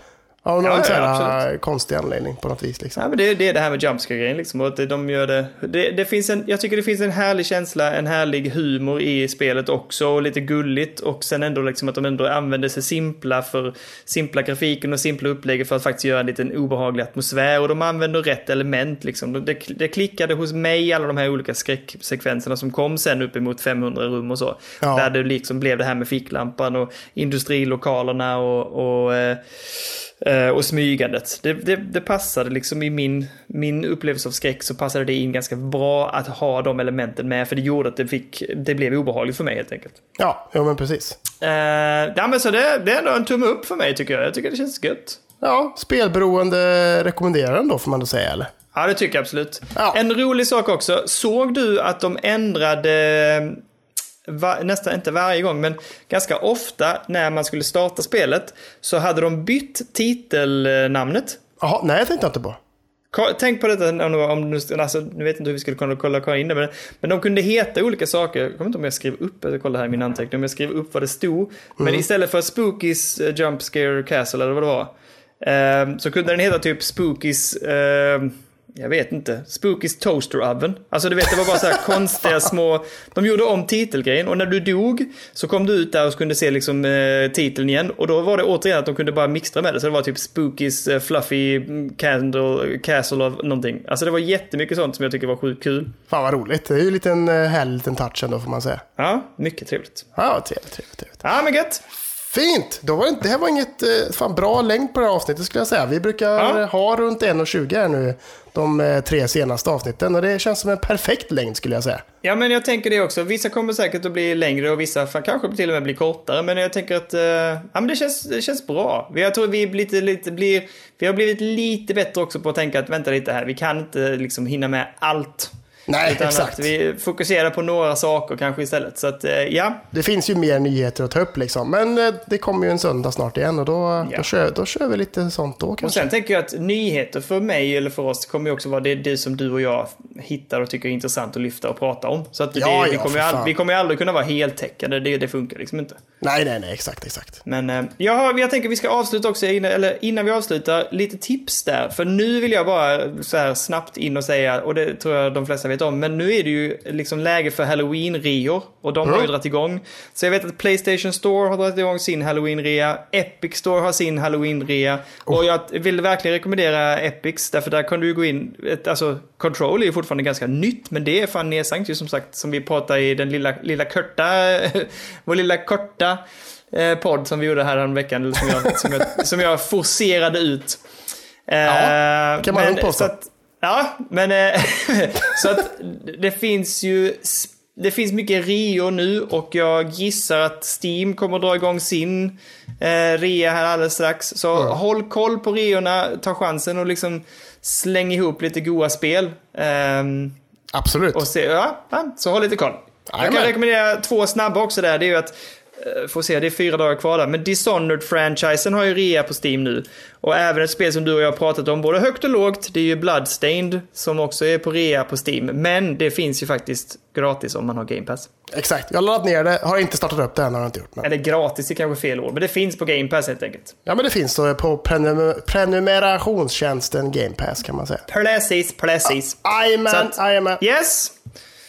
Av någon ja, ja, konstig anledning på något vis. Liksom. Ja, men det, det är det här med jumpscare-grejen. Liksom, och att de gör det, det, det, finns en, jag tycker det finns en härlig känsla, en härlig humor i spelet också. Och lite gulligt. Och sen ändå liksom att de ändå använder sig simpla för simpla grafiken och simpla upplägg för att faktiskt göra en liten obehaglig atmosfär. Och de använder rätt element. Liksom. Det, det klickade hos mig, alla de här olika skräcksekvenserna som kom sen uppemot 500 rum och så. Ja. Där det liksom blev det här med ficklampan och industrilokalerna och, och eh, Eh, och smygandet. Det, det, det, passade liksom i min, min upplevelse av skräck så passade det in ganska bra att ha de elementen med för det gjorde att det, fick, det blev obehagligt för mig helt enkelt. Ja, ja men precis. Uh, ja men så det, det är ändå en tumme upp för mig tycker jag. Jag tycker det känns gött. Ja, spelberoende rekommenderar den då får man då säga eller? Ja, det tycker jag absolut. Ja. En rolig sak också. Såg du att de ändrade nästan inte varje gång, men ganska ofta när man skulle starta spelet så hade de bytt titelnamnet. Jaha, nej det tänkte jag inte på. Tänk på detta om, om alltså, nu vet inte hur vi skulle kunna kolla, kolla in det, men, men de kunde heta olika saker. Jag kommer inte om jag skrev upp, jag kollar här i min anteckning, om jag skrev upp vad det stod. Mm. Men istället för Spookies uh, Jump Scare Castle eller vad det var, uh, så kunde den heta typ Spookies uh, jag vet inte, Spookies Toaster Oven. Alltså du vet, det var bara så här konstiga små... De gjorde om titelgrejen och när du dog så kom du ut där och kunde se liksom eh, titeln igen. Och då var det återigen att de kunde bara mixtra med det. Så det var typ Spookies eh, Fluffy Candle, Castle of någonting. Alltså det var jättemycket sånt som jag tycker var sjukt kul. Fan vad roligt. Det är ju en liten eh, härlig liten touch ändå får man säga. Ja, mycket trevligt. Ja, trevligt, trevligt, trevligt. Ja, men gött. Fint! Då var det, det här var inget eh, fan, bra längd på det här avsnittet skulle jag säga. Vi brukar ja. ha runt 1.20 här nu de eh, tre senaste avsnitten och det känns som en perfekt längd skulle jag säga. Ja men jag tänker det också. Vissa kommer säkert att bli längre och vissa kanske till och med bli kortare. Men jag tänker att uh, ja, men det, känns, det känns bra. Jag tror vi, lite, lite, blir, vi har blivit lite bättre också på att tänka att vänta lite här. Vi kan inte liksom hinna med allt. Nej, Utan exakt. Vi fokuserar på några saker kanske istället. Så att, eh, ja. Det finns ju mer nyheter att ta upp liksom. Men eh, det kommer ju en söndag snart igen och då, ja. då, kör, då kör vi lite sånt då kanske. Och sen tänker jag att nyheter för mig eller för oss kommer ju också vara det, det som du och jag hittar och tycker är intressant att lyfta och prata om. Så att det, ja, vi, kommer all, vi kommer ju aldrig kunna vara heltäckande. Det, det funkar liksom inte. Nej, nej, nej, exakt, exakt. Men eh, jag, jag tänker vi ska avsluta också, eller innan vi avslutar, lite tips där. För nu vill jag bara så här snabbt in och säga, och det tror jag de flesta vet om, men nu är det ju ju liksom läge för halloween-reor. Och de mm. har ju dragit igång. Så jag vet att Playstation Store har dragit igång sin halloween-rea. Epic Store har sin halloween-rea. Oh. Och jag vill verkligen rekommendera Epics. Därför där kan du gå in. Alltså, Control är ju fortfarande ganska nytt. Men det är fan nedsänkt ju som sagt. Som vi pratade i den lilla, lilla korta, vår lilla korta eh, podd som vi gjorde här veckan. Eller som jag, som jag, som jag forcerade ut. Ja, kan man men, påstå. Ja, men eh, så att det finns ju det finns mycket Rio nu och jag gissar att Steam kommer att dra igång sin eh, rea här alldeles strax. Så håll koll på reorna, ta chansen och liksom släng ihop lite goa spel. Ehm, Absolut. och se, ja, ja, så håll lite koll. Jag kan rekommendera två snabba också där. Det är ju att, får se, det är fyra dagar kvar där. Men Dishonored-franchisen har ju rea på Steam nu. Och även ett spel som du och jag har pratat om, både högt och lågt, det är ju Bloodstained som också är på rea på Steam. Men det finns ju faktiskt gratis om man har Game Pass. Exakt. Jag har laddat ner det, har inte startat upp det än, har jag inte gjort. Men... Eller gratis, det är kanske fel ord, men det finns på Game Pass helt enkelt. Ja, men det finns så på prenum- prenumerationstjänsten Game Pass kan man säga. Precis, precis. Jajamän, att- jajamän. Yes!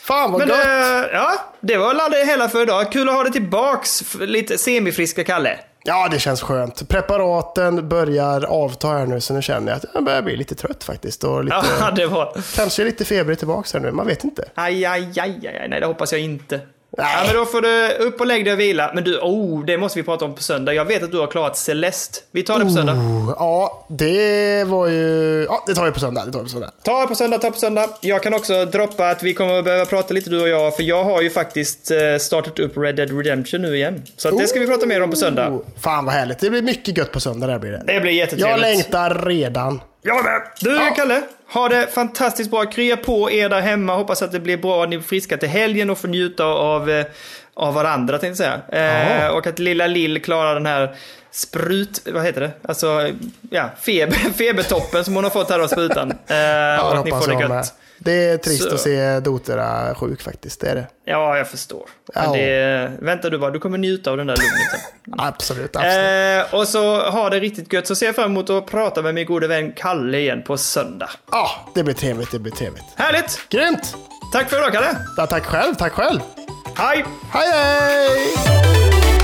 Fan vad Men gott! eh, ja, det var det hela för idag. Kul att ha det tillbaks, lite semifriska Kalle. Ja, det känns skönt. Preparaten börjar avta här nu, så nu känner jag att jag börjar bli lite trött faktiskt. Och lite, Ja, det var... Kanske lite febrig tillbaks här nu, man vet inte. Aj, aj, aj, aj, aj, nej det hoppas jag inte. Nej. Ja, men då får du upp och lägg dig och vila. Men du, oh, det måste vi prata om på söndag. Jag vet att du har klarat Celeste. Vi tar det på söndag. Oh, Ja, det var ju... Ja, det tar vi på söndag. Det tar vi på söndag. Ta det på söndag, ta på söndag. Jag kan också droppa att vi kommer att behöva prata lite du och jag, för jag har ju faktiskt eh, startat upp Red Dead Redemption nu igen. Så att det ska vi prata mer om på söndag. Oh, fan vad härligt. Det blir mycket gött på söndag där blir det. Det blir jättetrevligt. Jag längtar redan. Jag med! Du Ja. Kalle, ha det fantastiskt bra. Krya på er där hemma. Hoppas att det blir bra. Ni är friska till helgen och får njuta av, eh, av varandra tänkte jag säga. Eh, och att lilla Lill klarar den här sprut... Vad heter det? Alltså, ja, feber, febertoppen som hon har fått här av sprutan. Eh, Ja, och att ni får det gött. med. Det är trist Så. att se Dotera sjuk faktiskt. Det är det. Ja, jag förstår. Men Ja. det, vänta du bara, du kommer njuta av den där lugnet. Absolut, absolut. Eh, och så ha det riktigt gött. Så ser jag fram emot att prata med min gode vän Kalle igen på söndag. Ja, det blir trevligt. Det blir trevligt. Härligt! Grymt! Tack för idag Kalle! Ja, tack själv, tack själv. Hej! Hej, hej!